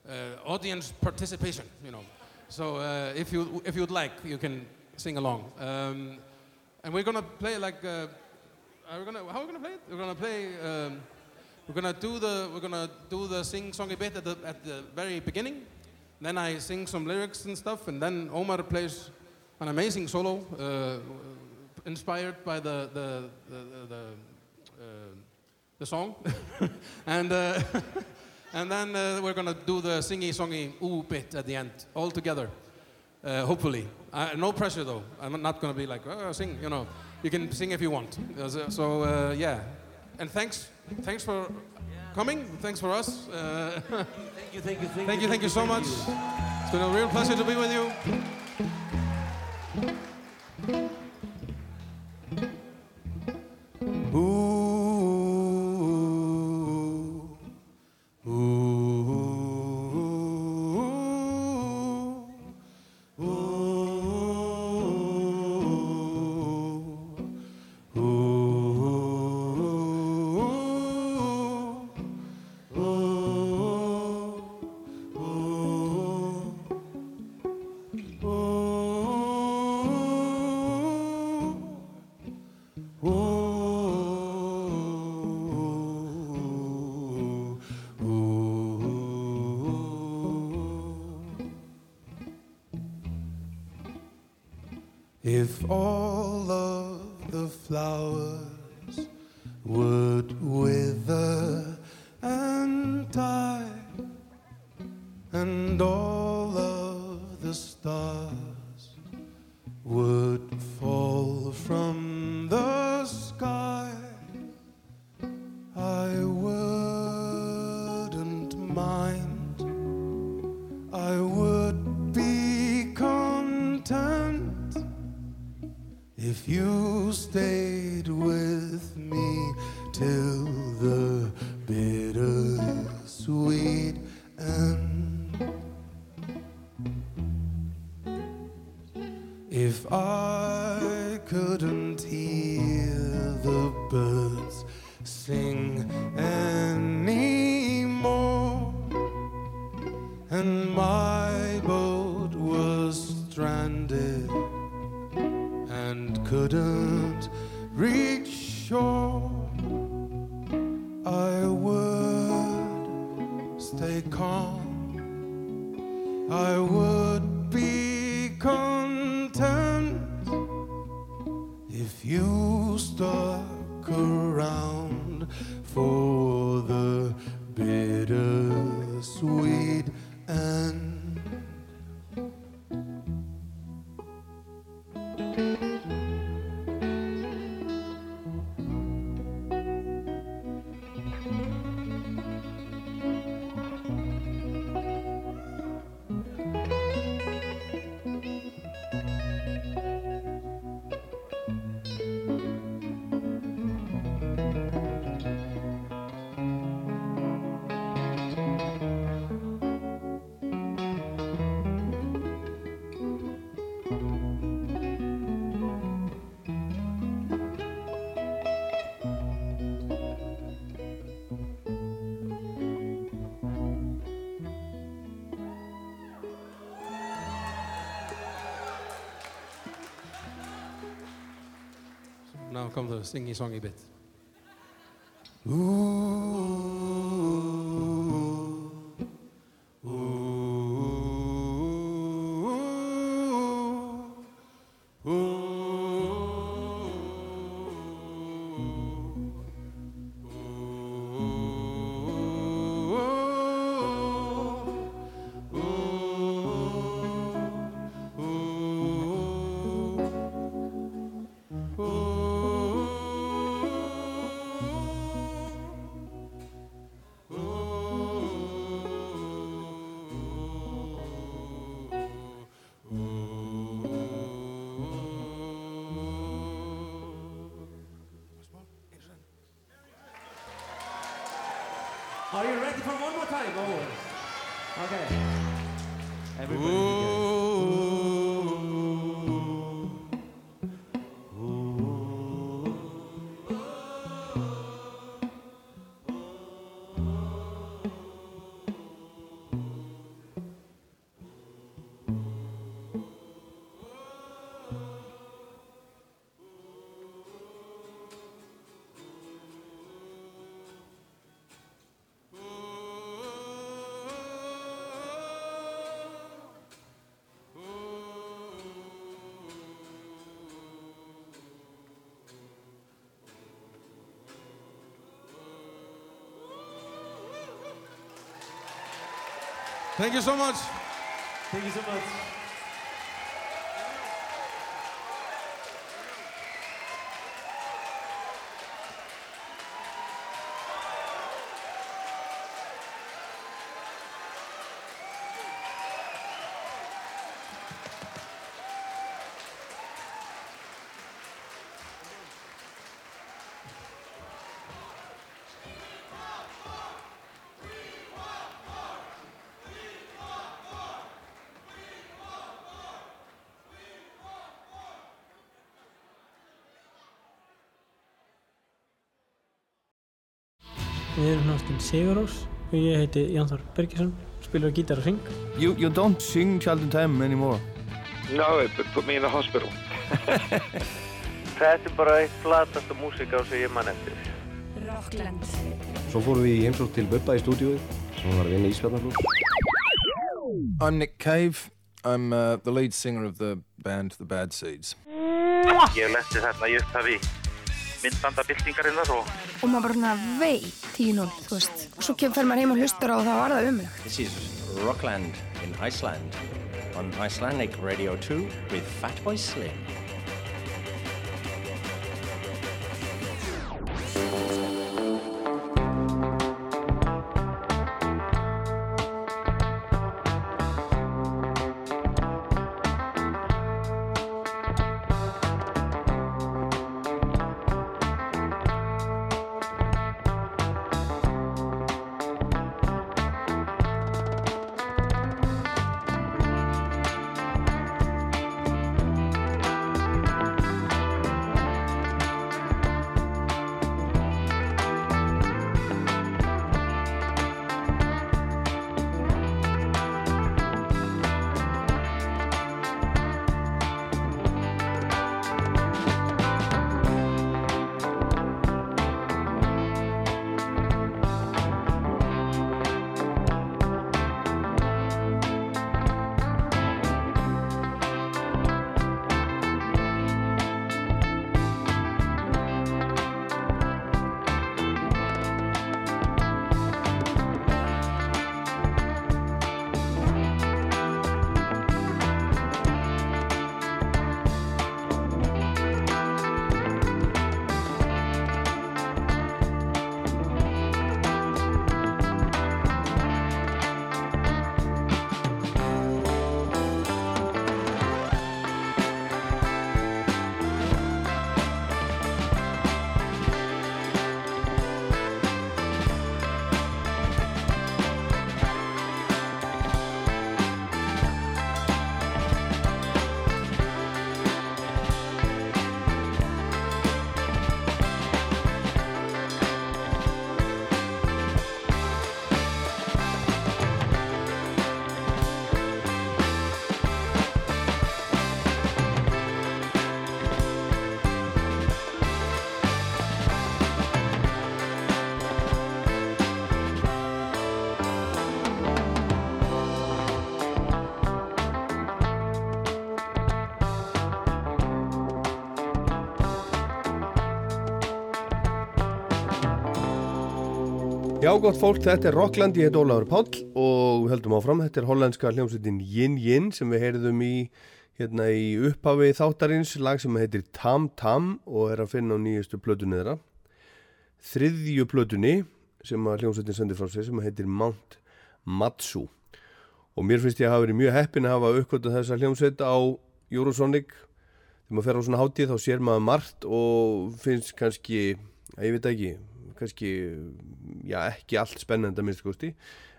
uh, audience participation, you know. So uh, if you if you'd like, you can sing along. Um, and we're gonna play like uh, are we gonna how are we gonna play it? We're gonna play. Um, we're gonna do the we're gonna do the sing songy bit at the at the very beginning. Then I sing some lyrics and stuff, and then Omar plays an amazing solo, uh, inspired by the the the the, uh, the song, [laughs] and uh, [laughs] and then uh, we're gonna do the singy songy ooh bit at the end all together. Uh, hopefully, uh, no pressure though. I'm not gonna be like oh, sing. You know, you can sing if you want. So- yeah, and thanks, thanks for coming. Thanks for us. Uh, [laughs] Thank you, thank you, thank, Thank you, thank you so much. It's been a real pleasure to be with you. Shore. I would stay calm. I would Singing his song a bit. Thank you so much. Thank you so much. Við erum náttúrulega Sigurós og ég heiti Ján Þór Bergesson, spilur á gítar og syng. You, you don't sing Child in Time anymore. No, it put me in the hospital. [laughs] Þetta er bara eitt flatasta músika sem ég man eftir. Rockland. Svo fórum við í heimsók til Bubba í stúdíóið sem var að vinna í Ísfjarnarflóð. I'm Nick Cave. I'm uh, the lead singer of the band The Bad Seeds. Ég lendi þarna í upphafi myndbandabildingarinnar og Og maður bara svona veit 10-0, þú veist. Og svo kemur fer maður heim og hlustar á og þá var það um. This is Rockland in Iceland on Icelandic Radio 2 with Fatboy Slim. Gott fólk, þetta er Rockland, ég heit Ólafur Páll og við höldum áfram, þetta er hollandska hljómsveitin Yin Yin sem við heyrðum í hérna í upphafi þáttarins. Lag sem heitir Tam Tam og er að finna á nýjustu plötunni þeirra þriðju plötunni sem hljómsveitin sendir frá sig sem heitir Mount Matsu. Og mér finnst ég að hafa verið mjög heppin að hafa uppkvötuð þessa hljómsveit á Eurosonic. Þegar maður fer á svona hátíð þá sér maður margt og finnst kannski, að ég veit ekki kannski, já ekki allt spennenda minnst kosti,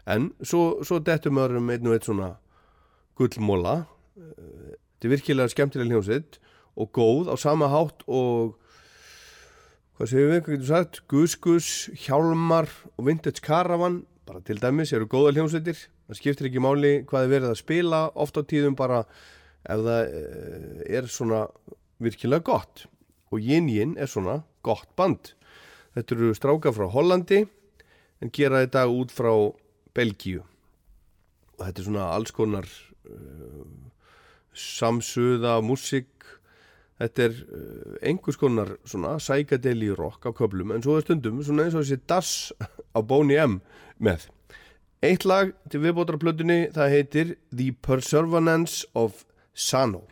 en svo, svo dettum maður um einn og einn svona gullmóla þetta er virkilega skemmtilega hljómsveit og góð á sama hátt og hvað séum við, hvað getur sagt? Gus Gus, Hjálmar og Vintage Caravan, bara til dæmis eru góða hljómsveitir, það skiptir ekki máli hvað er verið að spila, ofta á tíðum bara ef það eh, er svona virkilega gott. Og Yin Yin er svona gott band Þetta eru stráka frá Hollandi en gera þetta út frá Belgíu. Og þetta er svona alls konar uh, samsuða músík. Þetta er uh, einhvers konar svona sækadeli rock á köplum en svo er stundum svona eins og þessi Das á Bóni M með. Eitt lag til viðbótarplötunni það heitir The Perseverance of Sano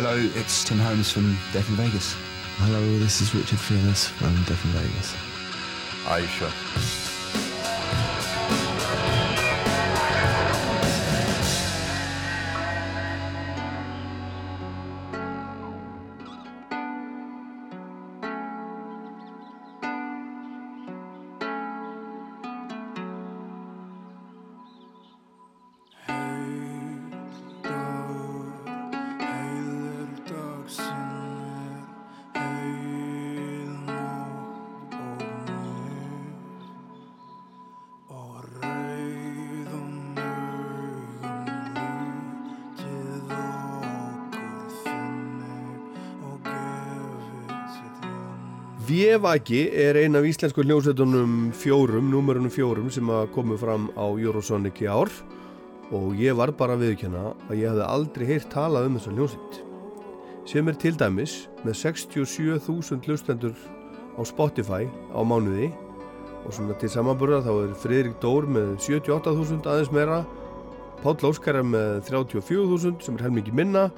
Hello, it's Tim Holmes from Death in Vegas. Hello, this is Richard Fearless from Death in Vegas. Aisha. Vevaki er ein af íslensku hljómsveitunum fjórum, númerunum fjórum sem að komu fram á Eurosonic í ár. Og ég var bara að viðkjöna að ég hefði aldrei heyrt talað um þessa hljómsveit. Sem er til dæmis með 67.000 hlustendur á Spotify á mánuði. Og svona til samanburða þá er Fridrik Dór með 78.000 aðeins meira. Páll Óskar er með 34.000 sem er helmingi minna.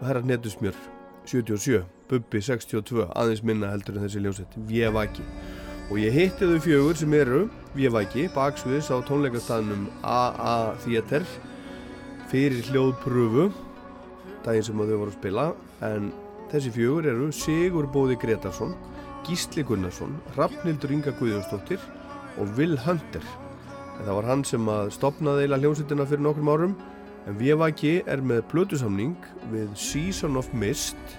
Og herrar Netusmjör 77, Bubbi 62 aðeins minna heldur en þessi ljósett Vjevaki og ég hitti þau fjögur sem eru Vjevaki baksviðis á tónleikastafnum AA Theater fyrir hljóðpröfu daginn sem þau voru að spila en þessi fjögur eru Sigur Bóði Gretarsson Gísli Gunnarsson Rafnildur Inga Guðjónsdóttir og Will Hunter. En það var hann sem að stopnaði eila hljómsveitina fyrir nokkrum árum En VVG er með plötusamning við Season of Mist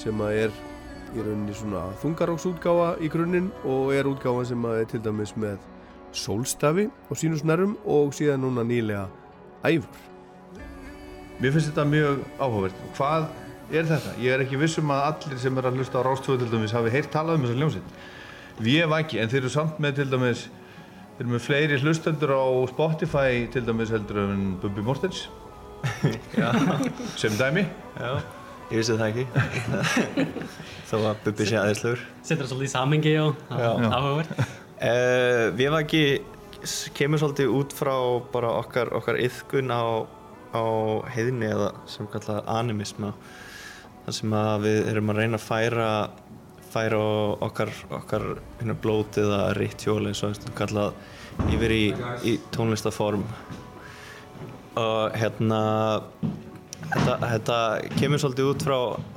sem að er í rauninni svona þungaróksútgáfa í grunninn og er útgáfa sem að er til dæmis með sólstafi og sínusnærum og síðan núna nýlega æfur. Mér finnst þetta mjög áhugavert. Hvað er þetta? Ég er ekki vissum að allir sem er að hlusta á Rástvöðu til dæmis hafi heyrt talað um þessa hljómsveit. VVG, en þeir eru samt með til dæmis Þeir eru með fleiri hlustendur á Spotify til dæmis heldur en Bubi Mortens [laughs] sem dæmi Já, ég vissi það ekki. [laughs] Þó að Bubi sé aðeinsluður Settur það svolítið í samengi og áhugavert uh, Við var ekki kemur svolítið út frá bara okkar, okkar yðkun á, á heiðinni eða sem kallað animisma. Þar sem að við erum að reyna að færa færa okkar, okkar hérna, blótið eða ritual eins og kallað yfir í, í tónlistaform og hérna þetta, þetta kemur svolítið út frá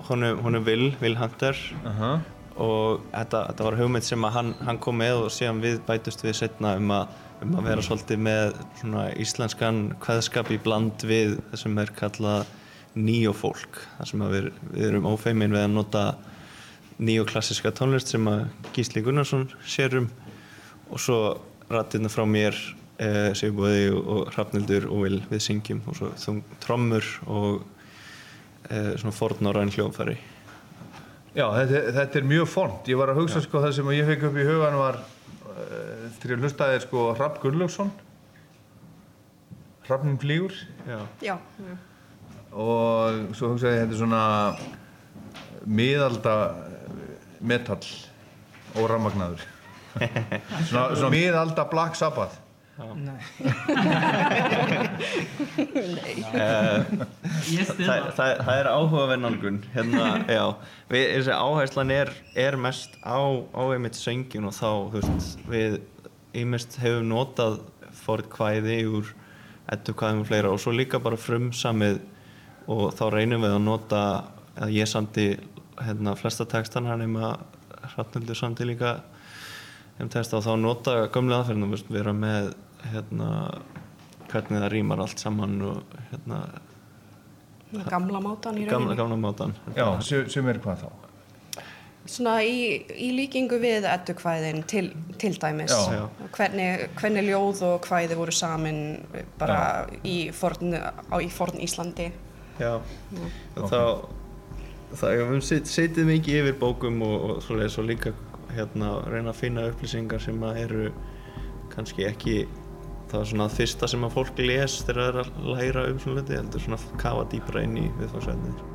honum, honum Will, Will Hunter. Uh -huh. og þetta, þetta var hugmynd sem hann, hann kom með og síðan við bætust við setna um að, um að vera svolítið með svona íslenskan kveðskap í bland við það sem er kallað nýjofólk. Þar sem við, við erum ófeimin við að nota nýjoklassiska tónlist sem að Gísli Gunnarsson sér um. Og svo rættirna frá mér eh, Sigurbóði og, og Hrafnildur og Vil við syngjum. Og svo þung trommur og eh, svona fornóraðin hljóðfæri Já, þetta, þetta er mjög font ég var að hugsa Já. sko það sem ég fekk upp í hugan var uh, þegar ég hlustaði sko Hrafn Gunnlaugsson. Hrafnum flýgur. Já. Já. og svo hugsaði ég þetta er svona miðalda metall óramagnaður [laughs] svona, svona miðalda Black Sabbath. uh, [laughs] það, það, það er áhugaverðnangun hérna, þessi áherslan er, er mest á, á einmitt söngjun og þá veist, við einmest hefum notað fórið kvæði úr ettu kvæðum og fleira og svo líka bara frumsamið og þá reynum við að nota að ég sandi hérna, flesta textan hann um að Hrafnildur sandi líka um texta og þá nota gömlega aðferðinu við erum með hérna, hvernig það rýmar allt saman og hérna Gamla mátan í rauninni. Gamla mátan Já, sem er hvað þá? Svona í, í líkingu við eddukvæðin til, til dæmis. Hvernig, hvernig ljóð og kvæði voru samin bara Já. í forn, á, í forn Íslandi. Já, Já. og þá það hefum set, setið mikið yfir bókum og, og og líka hérna reyna að finna upplýsingar sem eru kannski ekki það er svona fyrsta sem að fólk les þegar það er að læra um svona hluti heldur svona kafa dýbra inn í viðfangsveitnir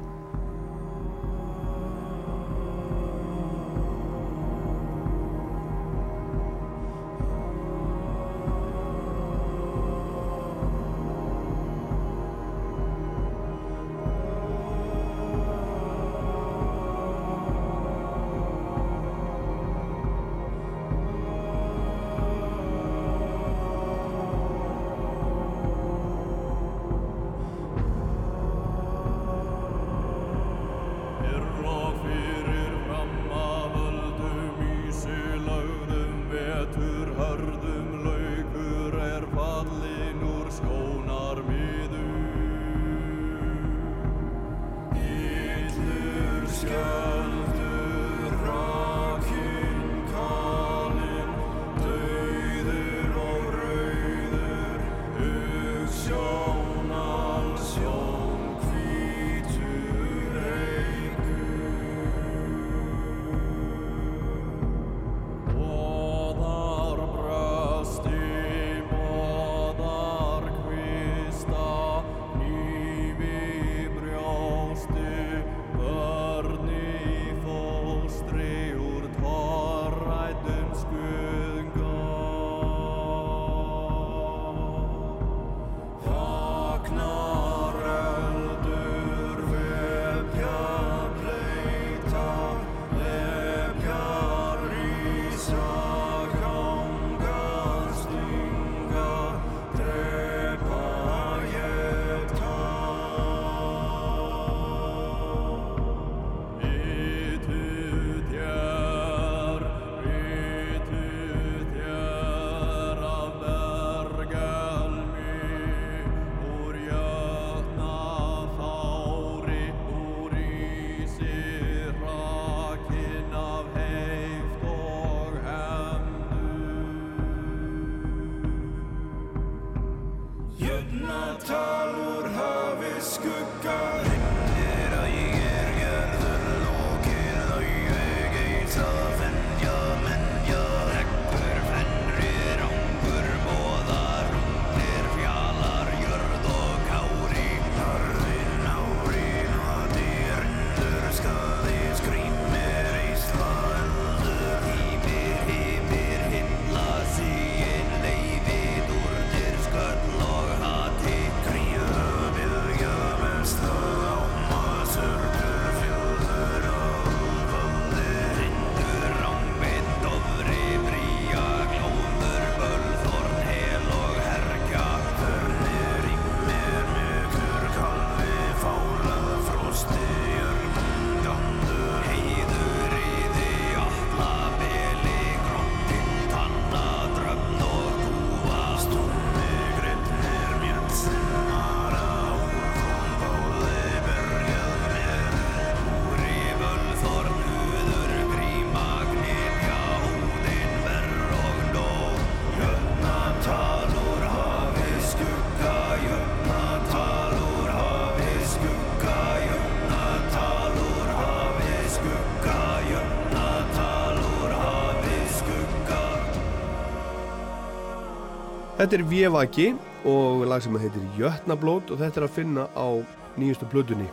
Þetta er Vjevaki og lag sem heitir Jötnablót og þetta er að finna á nýjustu blöðunni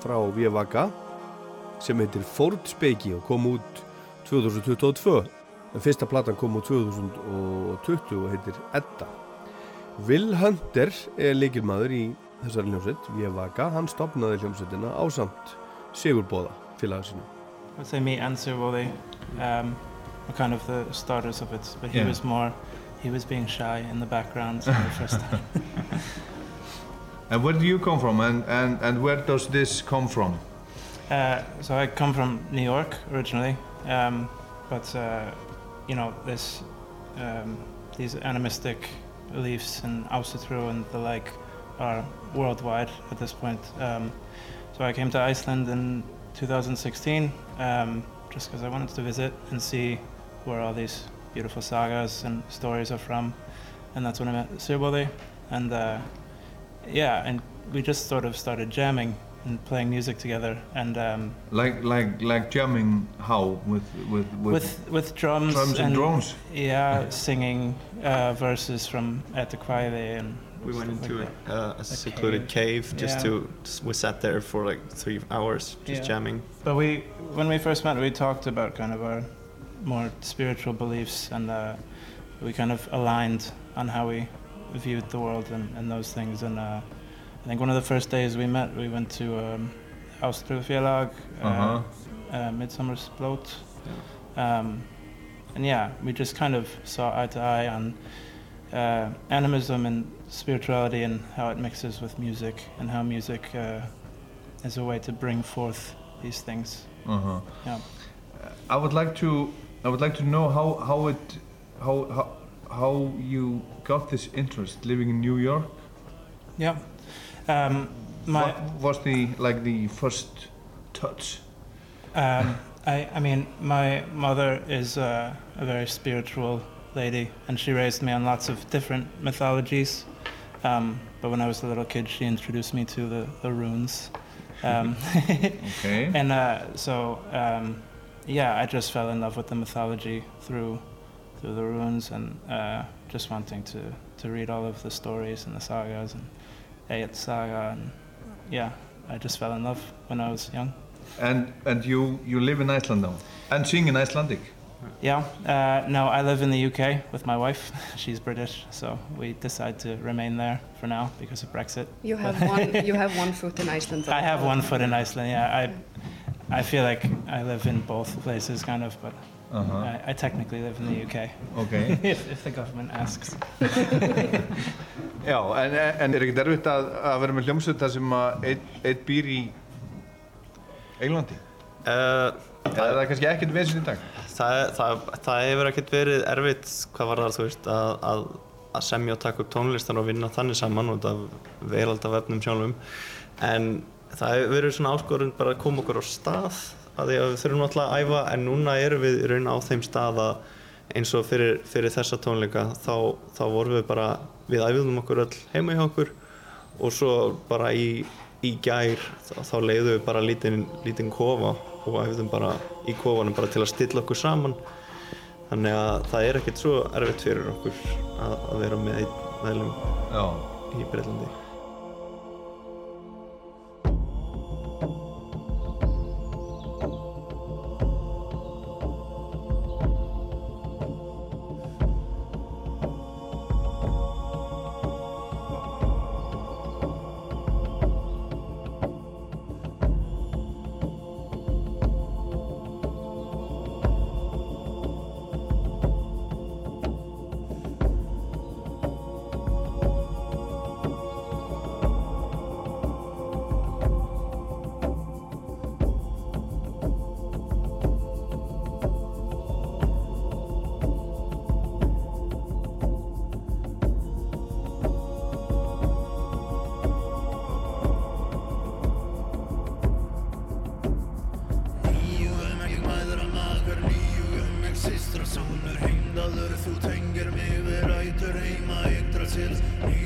frá Vjevaka sem heitir Ford Speiki og kom út 2022 en fyrsta platan kom út 2020 og heitir Edda. Will Hunter er leikilmaður í þessari hljómsveit Vjevaka, hann stopnaði hljómsveitina á samt Sigurbóða félagasinu I'd say me and Sirvoli um, were kind of the starters of it but he Yeah. was more he was being shy in the background for the first time [laughs] And where do you come from and, and, and where does this come from? Uh, so I come from New York originally, um, but uh, you know this um, these animistic beliefs and Ausutru and the like are worldwide at this point. Um, so I came to Iceland in 2016 um, just because I wanted to visit and see where all these beautiful sagas and stories are from, and that's when I met Sirbode, and uh, yeah, and we just sort of started jamming and playing music together, and um, Like like like jamming how with with with, with with drums, drums and, drones. Yeah, singing uh, verses from at the Etequaide and We went into like a, that. uh, a secluded cave just Yeah. to. Just, we sat there for like three hours just Yeah. jamming. But we, when we first met, we talked about kind of our more spiritual beliefs, and uh, we kind of aligned on how we viewed the world and, and those things. And uh, I think one of the first days we met, we went to um, uh, Uh-huh. uh, Midsummer's Bloat. Um, and yeah, we just kind of saw eye to eye on uh, animism and spirituality and how it mixes with music and how music uh, is a way to bring forth these things. Uh-huh. Yeah. I would like to I would like to know how how it how how, how you got this interest living in New York. Yeah. Um, my what was the like the first touch? Um, I, I mean, my mother is uh, a very spiritual lady, and she raised me on lots of different mythologies. Um, but when I was a little kid, she introduced me to the, the runes. Um, [laughs] Okay. [laughs] And uh, so, um, yeah, I just fell in love with the mythology through through the runes, and uh, just wanting to, to read all of the stories and the sagas and Ayat Saga, and yeah, I just fell in love when I was young. And and you you live in Iceland now and sing in Icelandic. Yeah, uh, no, I live in the UK with my wife. [laughs] She's British, so we decide to remain there for now because of Brexit. You have [laughs] one. You have one foot in Iceland. I have one foot in Iceland. Yeah, I, I feel like I live in both places, kind of, but Uh-huh. I, I technically live in the UK. Okay. [laughs] if, if the government asks. [laughs] Já, en, en er ekkert erfitt að, að vera með hljómsveit þar sem að einn ein býr í Englandi? Uh, það er það kannski ekkert vesinn í dag? Það, það, það hefur ekkert verið erfitt hvað var það, þú veist, að, að, að semja og taka upp tónlistar og vinna þannig saman út af veraldavefnum sjálfum en það verið svona áskorun bara að koma okkur á stað að því að við þurfum náttúrulega að æfa en núna erum við raun á þeim stað að eins og fyrir, fyrir þessa tónleika þá, þá vorum við bara, við æfðum okkur öll heima hjá okkur og svo bara í, í gær þá, þá leiðum við bara lítinn lítinn kofa og æfðum bara í kofanum bara til að stilla okkur saman. Þannig að það er ekkert svo erfitt fyrir okkur að, að vera með einn meðlum í Breitlandi mountains.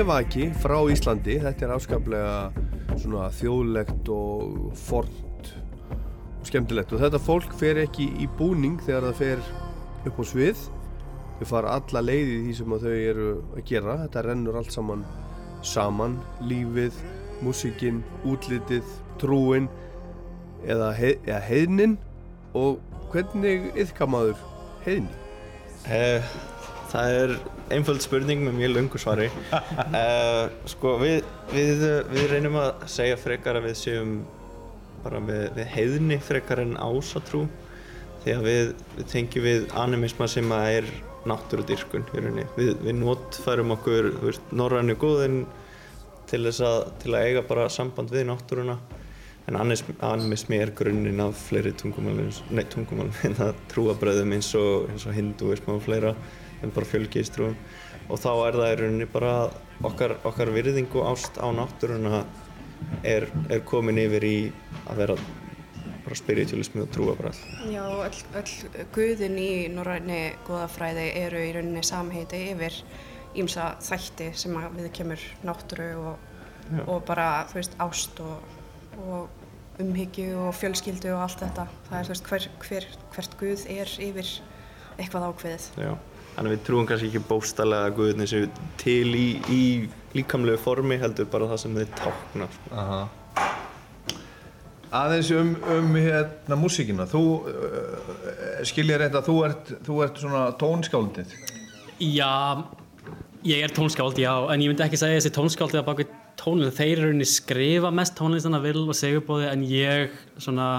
Vjevaki frá Íslandi. Þetta er afskaplega svona þjóðlegt og fornt og skemmtilegt. Og þetta fólk fer ekki í búning þegar það fer upp á svið. Þau fara alla leiði í því sem þau eru að gera. Þetta rennur allt saman saman. Lífið, músikinn útlitið, trúin eða, heið, eða heiðnin. Og hvernig yfkamaður heiðni? Eh, það er einföld spurning með mjög lungu svari. Uh, [laughs] sko við, við, við reynum að segja frekar að við séum bara við, við heiðni frekar en ásatrú því að við, við tengjum við animisma sem að er náttúrudyrkun við, við notfærum okkur norrannu góðin til til að eiga bara samband við náttúruna. En animismi er grunninn af fleiri tungumálum en það trúabröðum eins og, og hinduism og fleira en bara fjölgiðstrúum og þá er það í rauninni bara okkar, okkar virðing og ást á náttúruna er, er komin yfir í að vera bara spiritualismi og trúabröð. Já, öll, öll guðin í norræni góðafræði eru í rauninni samheiti yfir ímsa þætti sem við kemur náttúru og, og bara, þú veist, ást og, og umhyggju og fjölskyldu og allt þetta. Það er, þú veist, hver, hver, hvert guð er yfir eitthvað ákveðið. Já. Þannig að við trúum kannski ekki bóstallega að Guðin séu til í, í líkamlegu formi heldur bara það sem þeir tákna. Sko. Aðeins um, um hérna músíkina, þú uh, skilja rétt að þú ert, þú ert svona tónskáldið? Já, ég er tónskáld, já, en ég myndi ekki segja þessi tónskáldið að baka tónlist. Þeir eru rauninni skrifa mest tónlistana vil og segjubóði en ég svona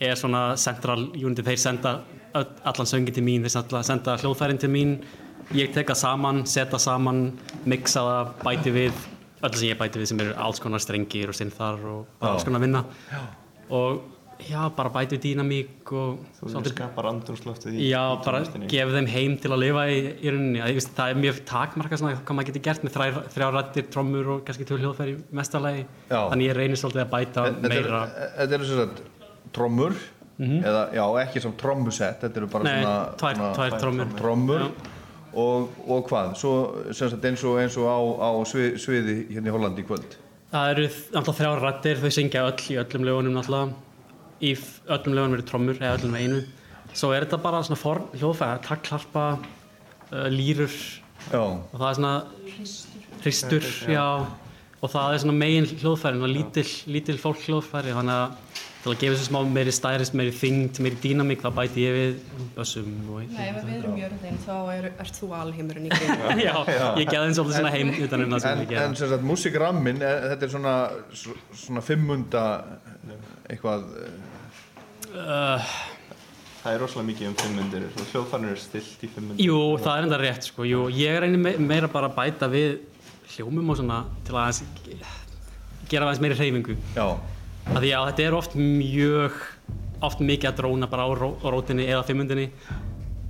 er svona central unity, þeir senda allan söngin til mín, þeir senda hljóðfærin til mín. Ég tek það saman, setja saman mixa það, bæti við öll sem ég bæti við sem eru alls konar strengir og sinnþar og alls konar vinna. Já. og já, bara bæti við dýnamík og þú skapar andrumsloftið í já, bara gef þeim heim til að lifa í, í rauninni, það, það er mjög takmarka svona hvað maður getur gert með þrjá, þrjá rættir, trommur og kannski tjóð hljóðfæri mestalagi, þannig ég reynir svolítið að bæta meira. Þetta eru svona trommur mm -hmm. eða já, ekki sem trommusett þetta eru bara Nei, svona, tvær, svona tvær trommur, trommur. Og, og hvað, svo sagt, eins og, eins og á, á svið, sviði hérna í Hollandi í kvöld. Það eru alltaf þrjá rættir, þau syngja öll í öllum lögunum alltaf í öllum lögunum eru trommur eða öllum einu. Svo er þetta bara svona form hljóðfæða takklarpa, uh, lýrur já. og það er svona hristur, já. og það er svona megin hljóðfæri lítil, lítil fólk hljóðfæri þannig að til að gefa þessu smá meiri stærist, meiri þyngd, meiri dýnamík þá bæti ég við bössum og Nei, ef við erum jörðin þá er, ert þú alheimurinn í [laughs] kring Já, ég geði eins og svona heim utan um það sem en, ég gera En sem sagt, músikrammin, þetta er svona svona fimmunda eitthvað uh, Það er rosalega mikið um fimmundir hljóðfarnir er stilt í fimmundir Jú, það er enda rétt sko. Jú, ég reynir me meira bara að bæta við hljómum og svona til að gera aðeins meiri hreyfingu. Já að því að þetta er oft mjög oft mikið að dróna bara á, ró, á rótinni eða fimmundinni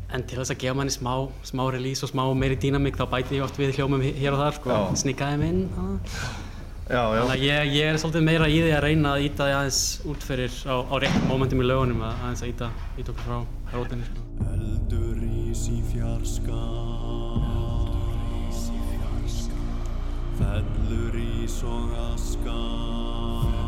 en til þess að gefa manni smá, smá release og smá meiri dýnamík þá bæti ég oft við hljómum hér og þar sko, sníkaði minn já, já. þannig að ég, ég er svolítið meira í því að reyna að íta því aðeins út fyrir á, á rétt momentum í lögunum að aðeins að íta, íta okkur frá rótinni sko. Eldur ís í fjarska. Fellur ís og aska Valnum hali Jötnar borni Fornorka tresi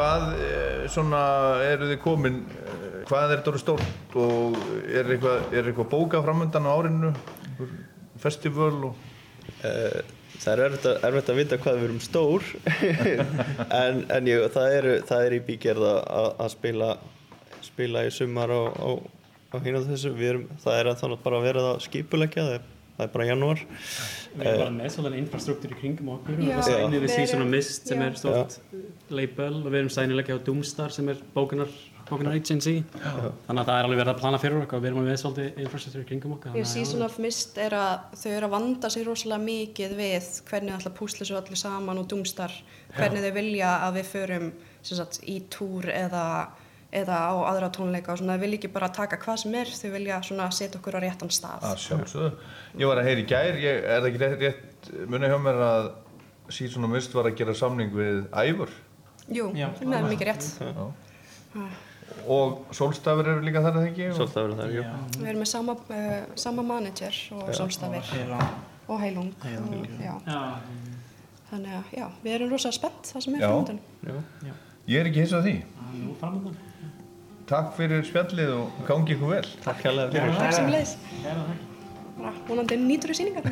hvað eh, svona eru þið komin eh, hvað er þetta stórt og er eitthvað, er eitthvað bókað framöndan á árinu? Festival og Uh, það er erfitt að, vita hvað við erum stór [laughs] en, en ég, það, er, það er í bígerð að, að spila, spila í sumar á hinn og þessu. Erum, það er þannig bara að vera það skipuleggja það. er, það er bara janúar. Við erum bara með svolítið infrastruktúr í kringum okkur. Já, og það sænir við Season of Mist sem já. er stort label og við erum sænilega á Doomstar sem er bókunar bókunar agency. Þannig að það er alveg verið að plana fyrir okkur og við erum með svolítið infrastruktúr í kringum okkur. Því þannig að- Season of Mist er að þau eru að vanda sig rosalega mikið við hvernig það ætla að púsla svo allir saman og Doomstar, hvernig þau vilja að við förum sem sagt, í túr eða, eða á aðra tónleika og svona, þau vilja ekki bara taka hvað sem er, þau vilja svona setja okkur á réttan stað. að sjálfsögðu ég var að heyra í gær, ég, er það ekki rétt, rétt munið hjá mér að Season of Mist var að gera samning við Ævur Jú, það er mikið rétt. Já. og Solstafur eru líka þar að það ekki og... Sólstafur er þar, jú Við erum með sama, uh, sama manager og Já. sólstafir og heilung. Heilung, og, já. já. Þannig að já, við erum rosalega spennt það sem er Já. framöndan. Já. ég er ekki hins að því Nú framöndan takk fyrir spjallið og gangi ykkur vel. Takk hérlega fyrir. Takk sem leiðis. Bara vonandi nýtur í síningar.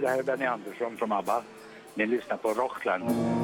Det här är Benny Andersson från ABBA. Ni lyssnar på Rockland.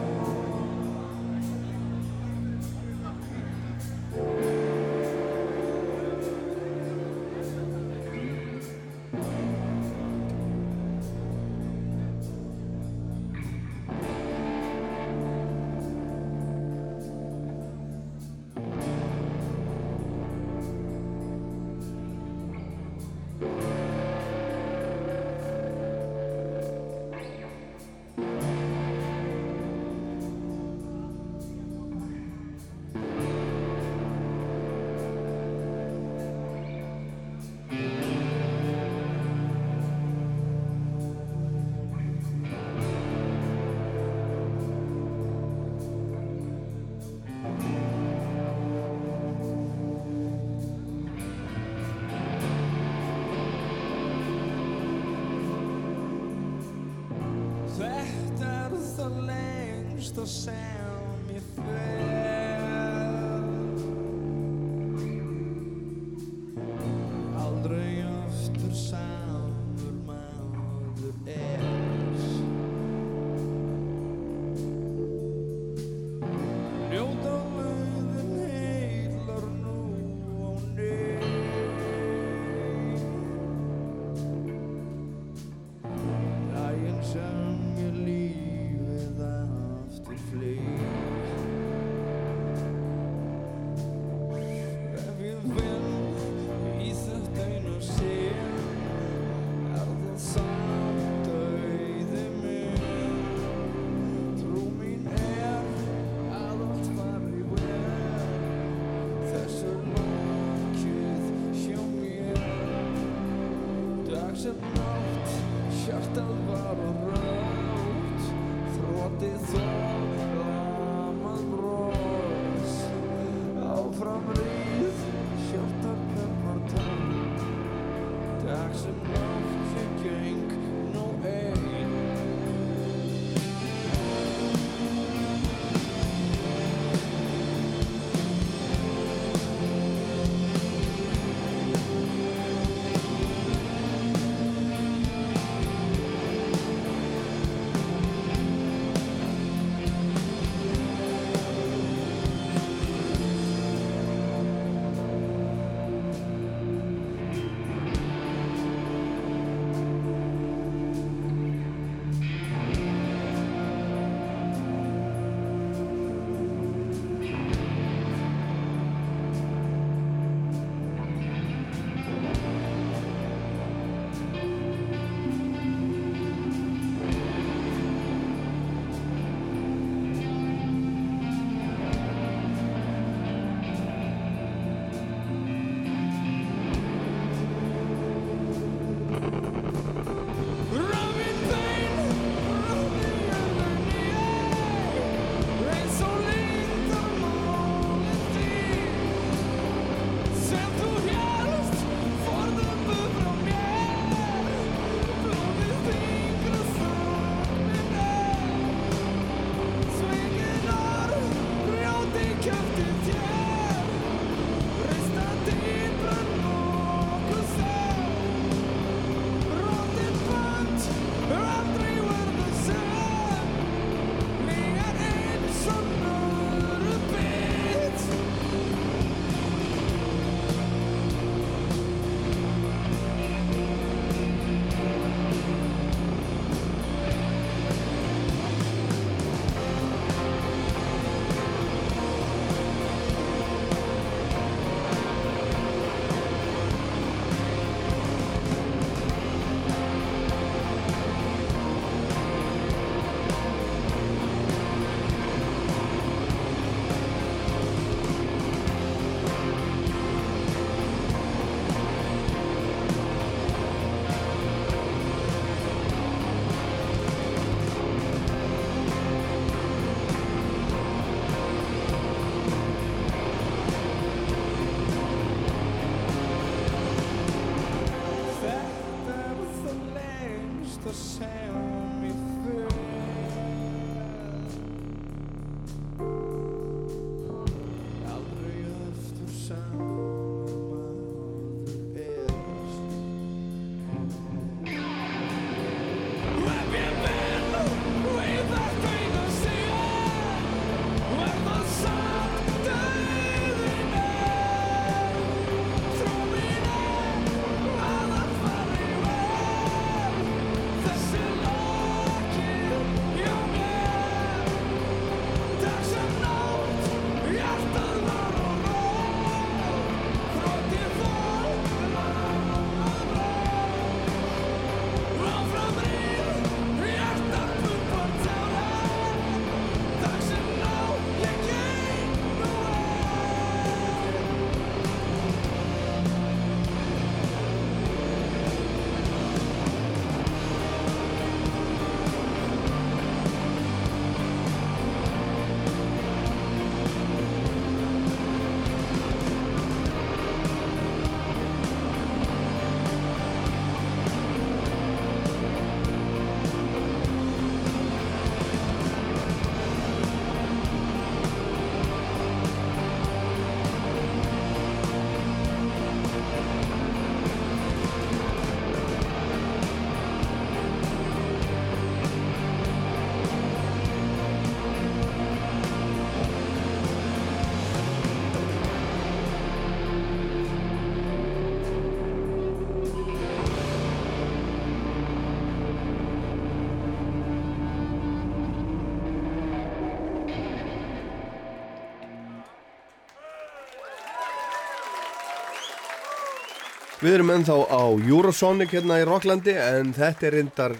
Við erum ennþá á Eurosonic hérna í Rocklandi en þetta er reyndar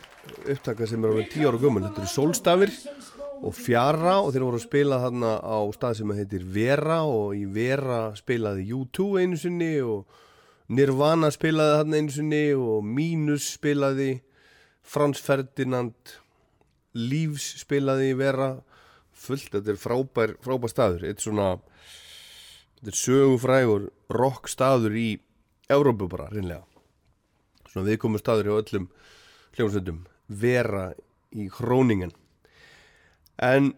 upptaka sem er á 10 ára gummul. Þetta eru Solstafir og Fjara og þeir voru að spila þarna á stað sem heitir Vera og í Vera spilaði U2 einu sinni og Nirvana spilaði þarna einu sinni og Minus spilaði, Frans Ferdinand, Leaves spilaði í Vera, fullt, þetta er frábær, frábær staður. Þetta er svona, þetta er sögufrægur rock staður í Európu bara, reynlega svona viðkomu staður hjá öllum hljómsveitum vera í hróningen en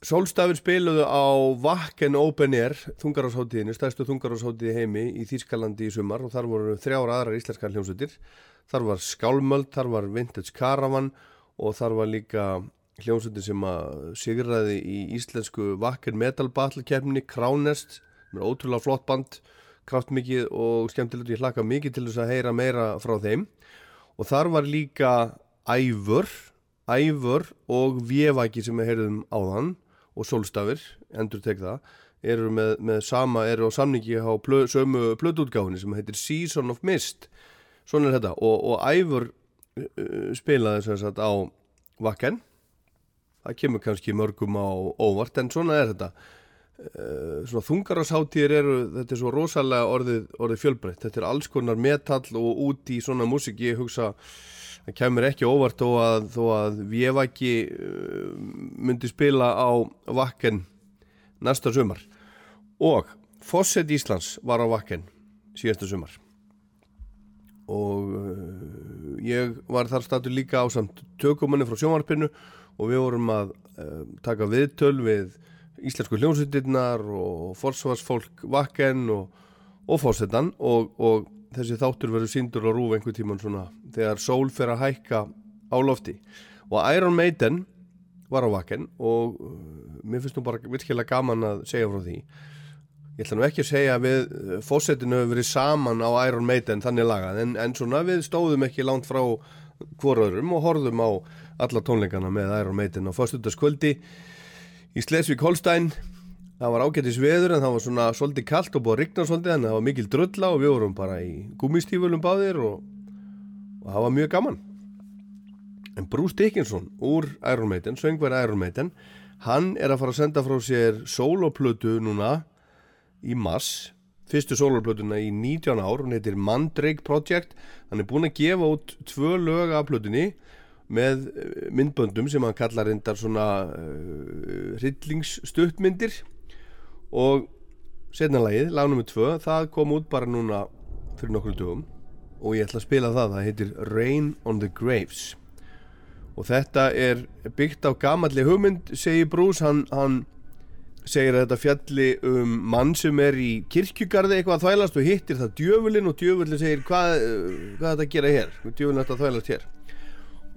Solstafir spiluðu á Wacken Open Air þungarhásháttíðinu, stærstu þungarhásháttíði heimi í Þýrskalandi í sumar og þar voru þrjára aðrar íslenskar hljómsveitir. Þar var Skálmöld, þar var Vintage Caravan og þar var líka hljómsveitir sem að sigraði í íslensku Wacken Metal Battle keppni Kránest, ótrúlega flott band kraftmikið og skemmtilegt ég hlaka mikið til þess að heyra meira frá þeim. Og þar var líka æfur, æfur og vjevæki sem við heyrðum áðan og solstafir, endur tek það eru með, með sama, eru á samningi á plö, sömu plötútgáðinni sem heitir Season of Mist. Svona er þetta. Og, og æfur uh, spilaði þess að á vakken það kemur kannski mörgum á óvart en svona er þetta. Uh, svona þungarasháttíðir eru þetta er svo rosalega orðið, orðið fjölbreytt. Þetta er alls konar metall og út í svona músik ég hugsa það kemur ekki óvart þó að, þó að ekki uh, myndi spila á vakken næsta sumar. Og Fosset Íslands var á vakken síðasta sumar. Og uh, ég var þar statu líka á samt tökumanni frá sjómarpinu og við vorum að taka viðtöl við íslensku hljómsveitirnar og forsvarsfólk vakken og, og fórsetan og, og þessi þáttur verður síndur á rúf einhver tíman svona þegar sól fer að hækka á lofti. Og Iron Maiden var á vakken og uh, mér finnst nú bara virkilega gaman að segja frá því. Ég ætla nú ekki að segja við uh, fórsetinu hefur verið saman á Iron Maiden þannig lagað en, en svona við stóðum ekki langt frá hvoröðrum og horfum á alla tónleikana með Iron Maiden á fyrstutaskvöldi í Slesvík Holstein það var ágættis veður en það var svona svolítið kallt og búið að rigna svolítið en það var mikil drölla og við vorum bara í gúmistífölum báðir og, og það var mjög gaman. En Bruce Dickinson úr Iron Maiden, söngverð Iron Maiden hann er að fara að senda frá sér soloplötu núna í mass fyrstu soloplötuna í 19 ár hún heitir Mandrake Project. Hann er búin að gefa út tvö lög af plötunni með eh, myndböndum sem hann kallar reyndar svona uh, hryllingsstuttmyndir. Og setnalagið, lag nr. 2 það kom út bara núna fyrir nokkru dögum. Og ég ætla að spila það það heitir Rain on the Graves. Og þetta er byggt á gamalli hugmynd segir Bruce, hann, hann segir að þetta fjalli um mann sem er í kirkjugarði eitthvað að þvælast og hittir það djöfulinn og djöfulinn segir hvað, hvað er þetta að gera hér? Djöfulinn er þetta að þvælast hér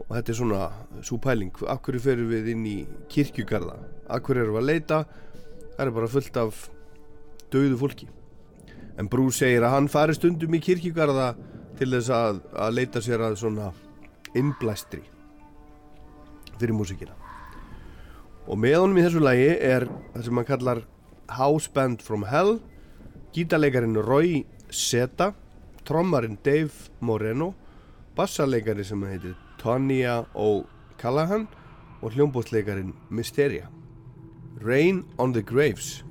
og þetta er svona svo pæling af hverju ferum við inn í kirkjugarða? Af hverju erum við að leita? Það er bara fullt af dauðu fólki. En Brú segir að hann fari stundum í kirkjugarða til þess að, að leita sér að svona innblæstri fyrir músikina og með honum í þessu lagi er það sem hann kallar House Band from Hell gítarleikarin Roy Seta trommarinn Dave Moreno bassarleikari sem heitir Tonya O'Callaghan og hljómbótsleikarin Mysteria Rain on the Graves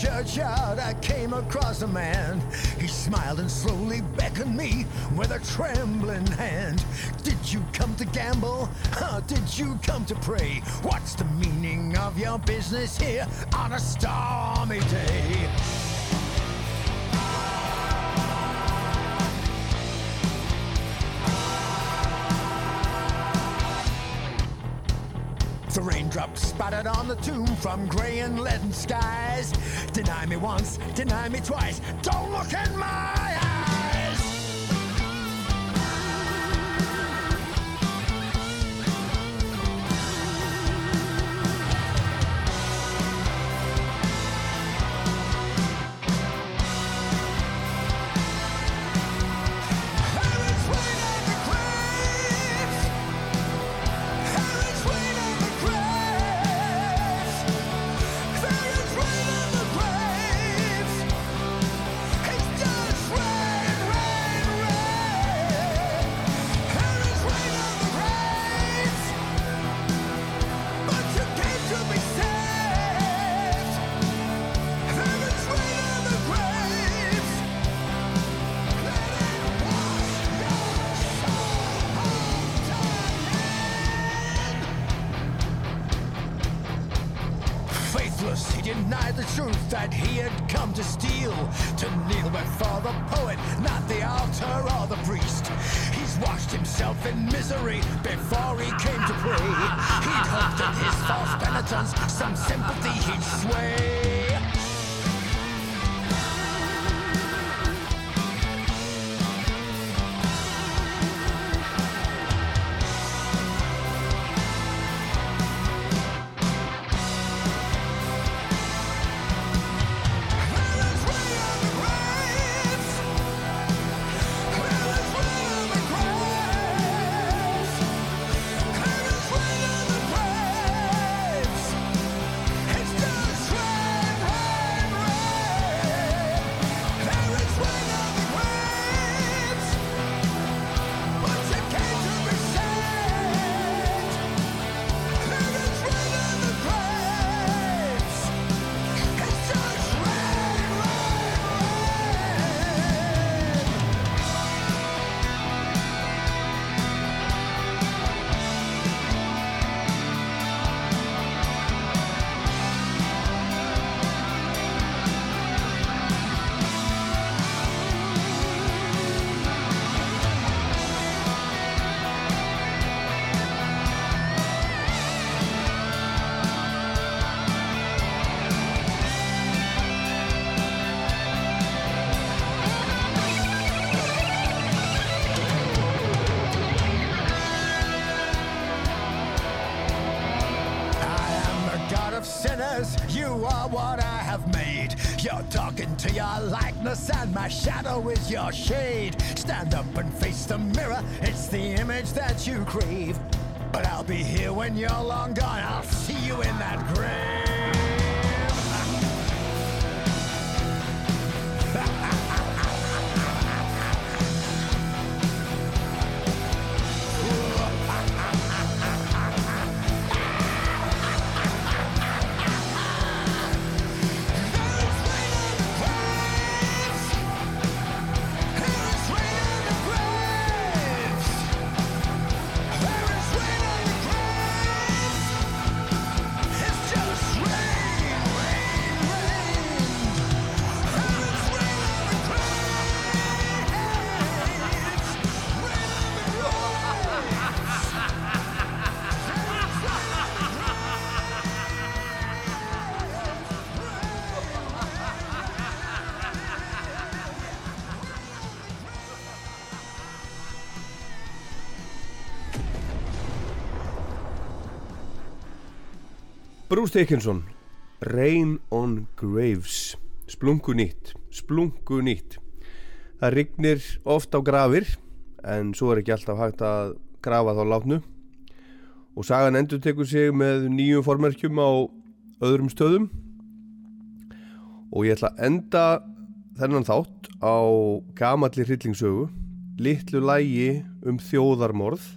churchyard, I came across a man. Smiled and slowly beckoned me with a trembling hand. Did you come to gamble? Huh, did you come to pray? What's the meaning of your business here on a stormy day? The raindrops spattered on the tomb from grey and leaden skies. Deny me once, deny me twice. Don't look in my You're to your likeness, and my shadow is your shade. Stand up and face the mirror, it's the image that you crave. But I'll be here when you're long gone, I'll see you in that Bruce Dickinson Rain on Graves. Splungu nýtt Splungu nýtt. Það rignir oft á grafir en svo er ekki alltaf hægt að grafa þá látnu. Og sagan endur tekur sig með nýjum formerkjum á öðrum stöðum. Og ég ætla að enda þennan þátt á gamalli hryllingsögu litlu lægi um þjóðarmorð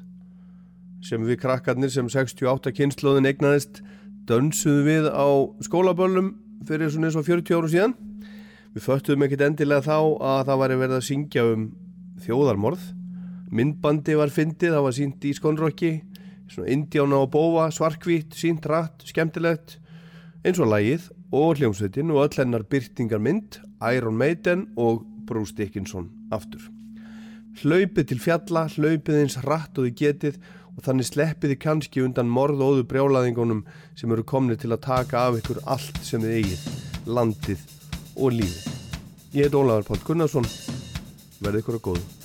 sem við krakkarnir sem 68 kynnslóðin eignaðist dönsuðum við á skólaböllum fyrir svona eins og 40 árum síðan. Við föttuðum ekkert endilega þá að það væri verið að syngja um þjóðarmorð. Myndbandi var fyndið, það var sínt í skonrokki svona indjána og bófa, svarkvít sínt rætt, skemmtilegt eins og lægið og hljómsveitin og öll hennar byrtingar mynd Iron Maiden og Bruce Dickinson aftur. Hlaupið til fjalla, hlaupið eins rætt og þið getið og þannig sleppið þið kannski undan morðóðu brjálaðingunum sem eru komni til að taka af ykkur allt sem þið eigið, landið og lífið. Ég heit Ólafur Páll Gunnarsson, verðið ykkur að góðu.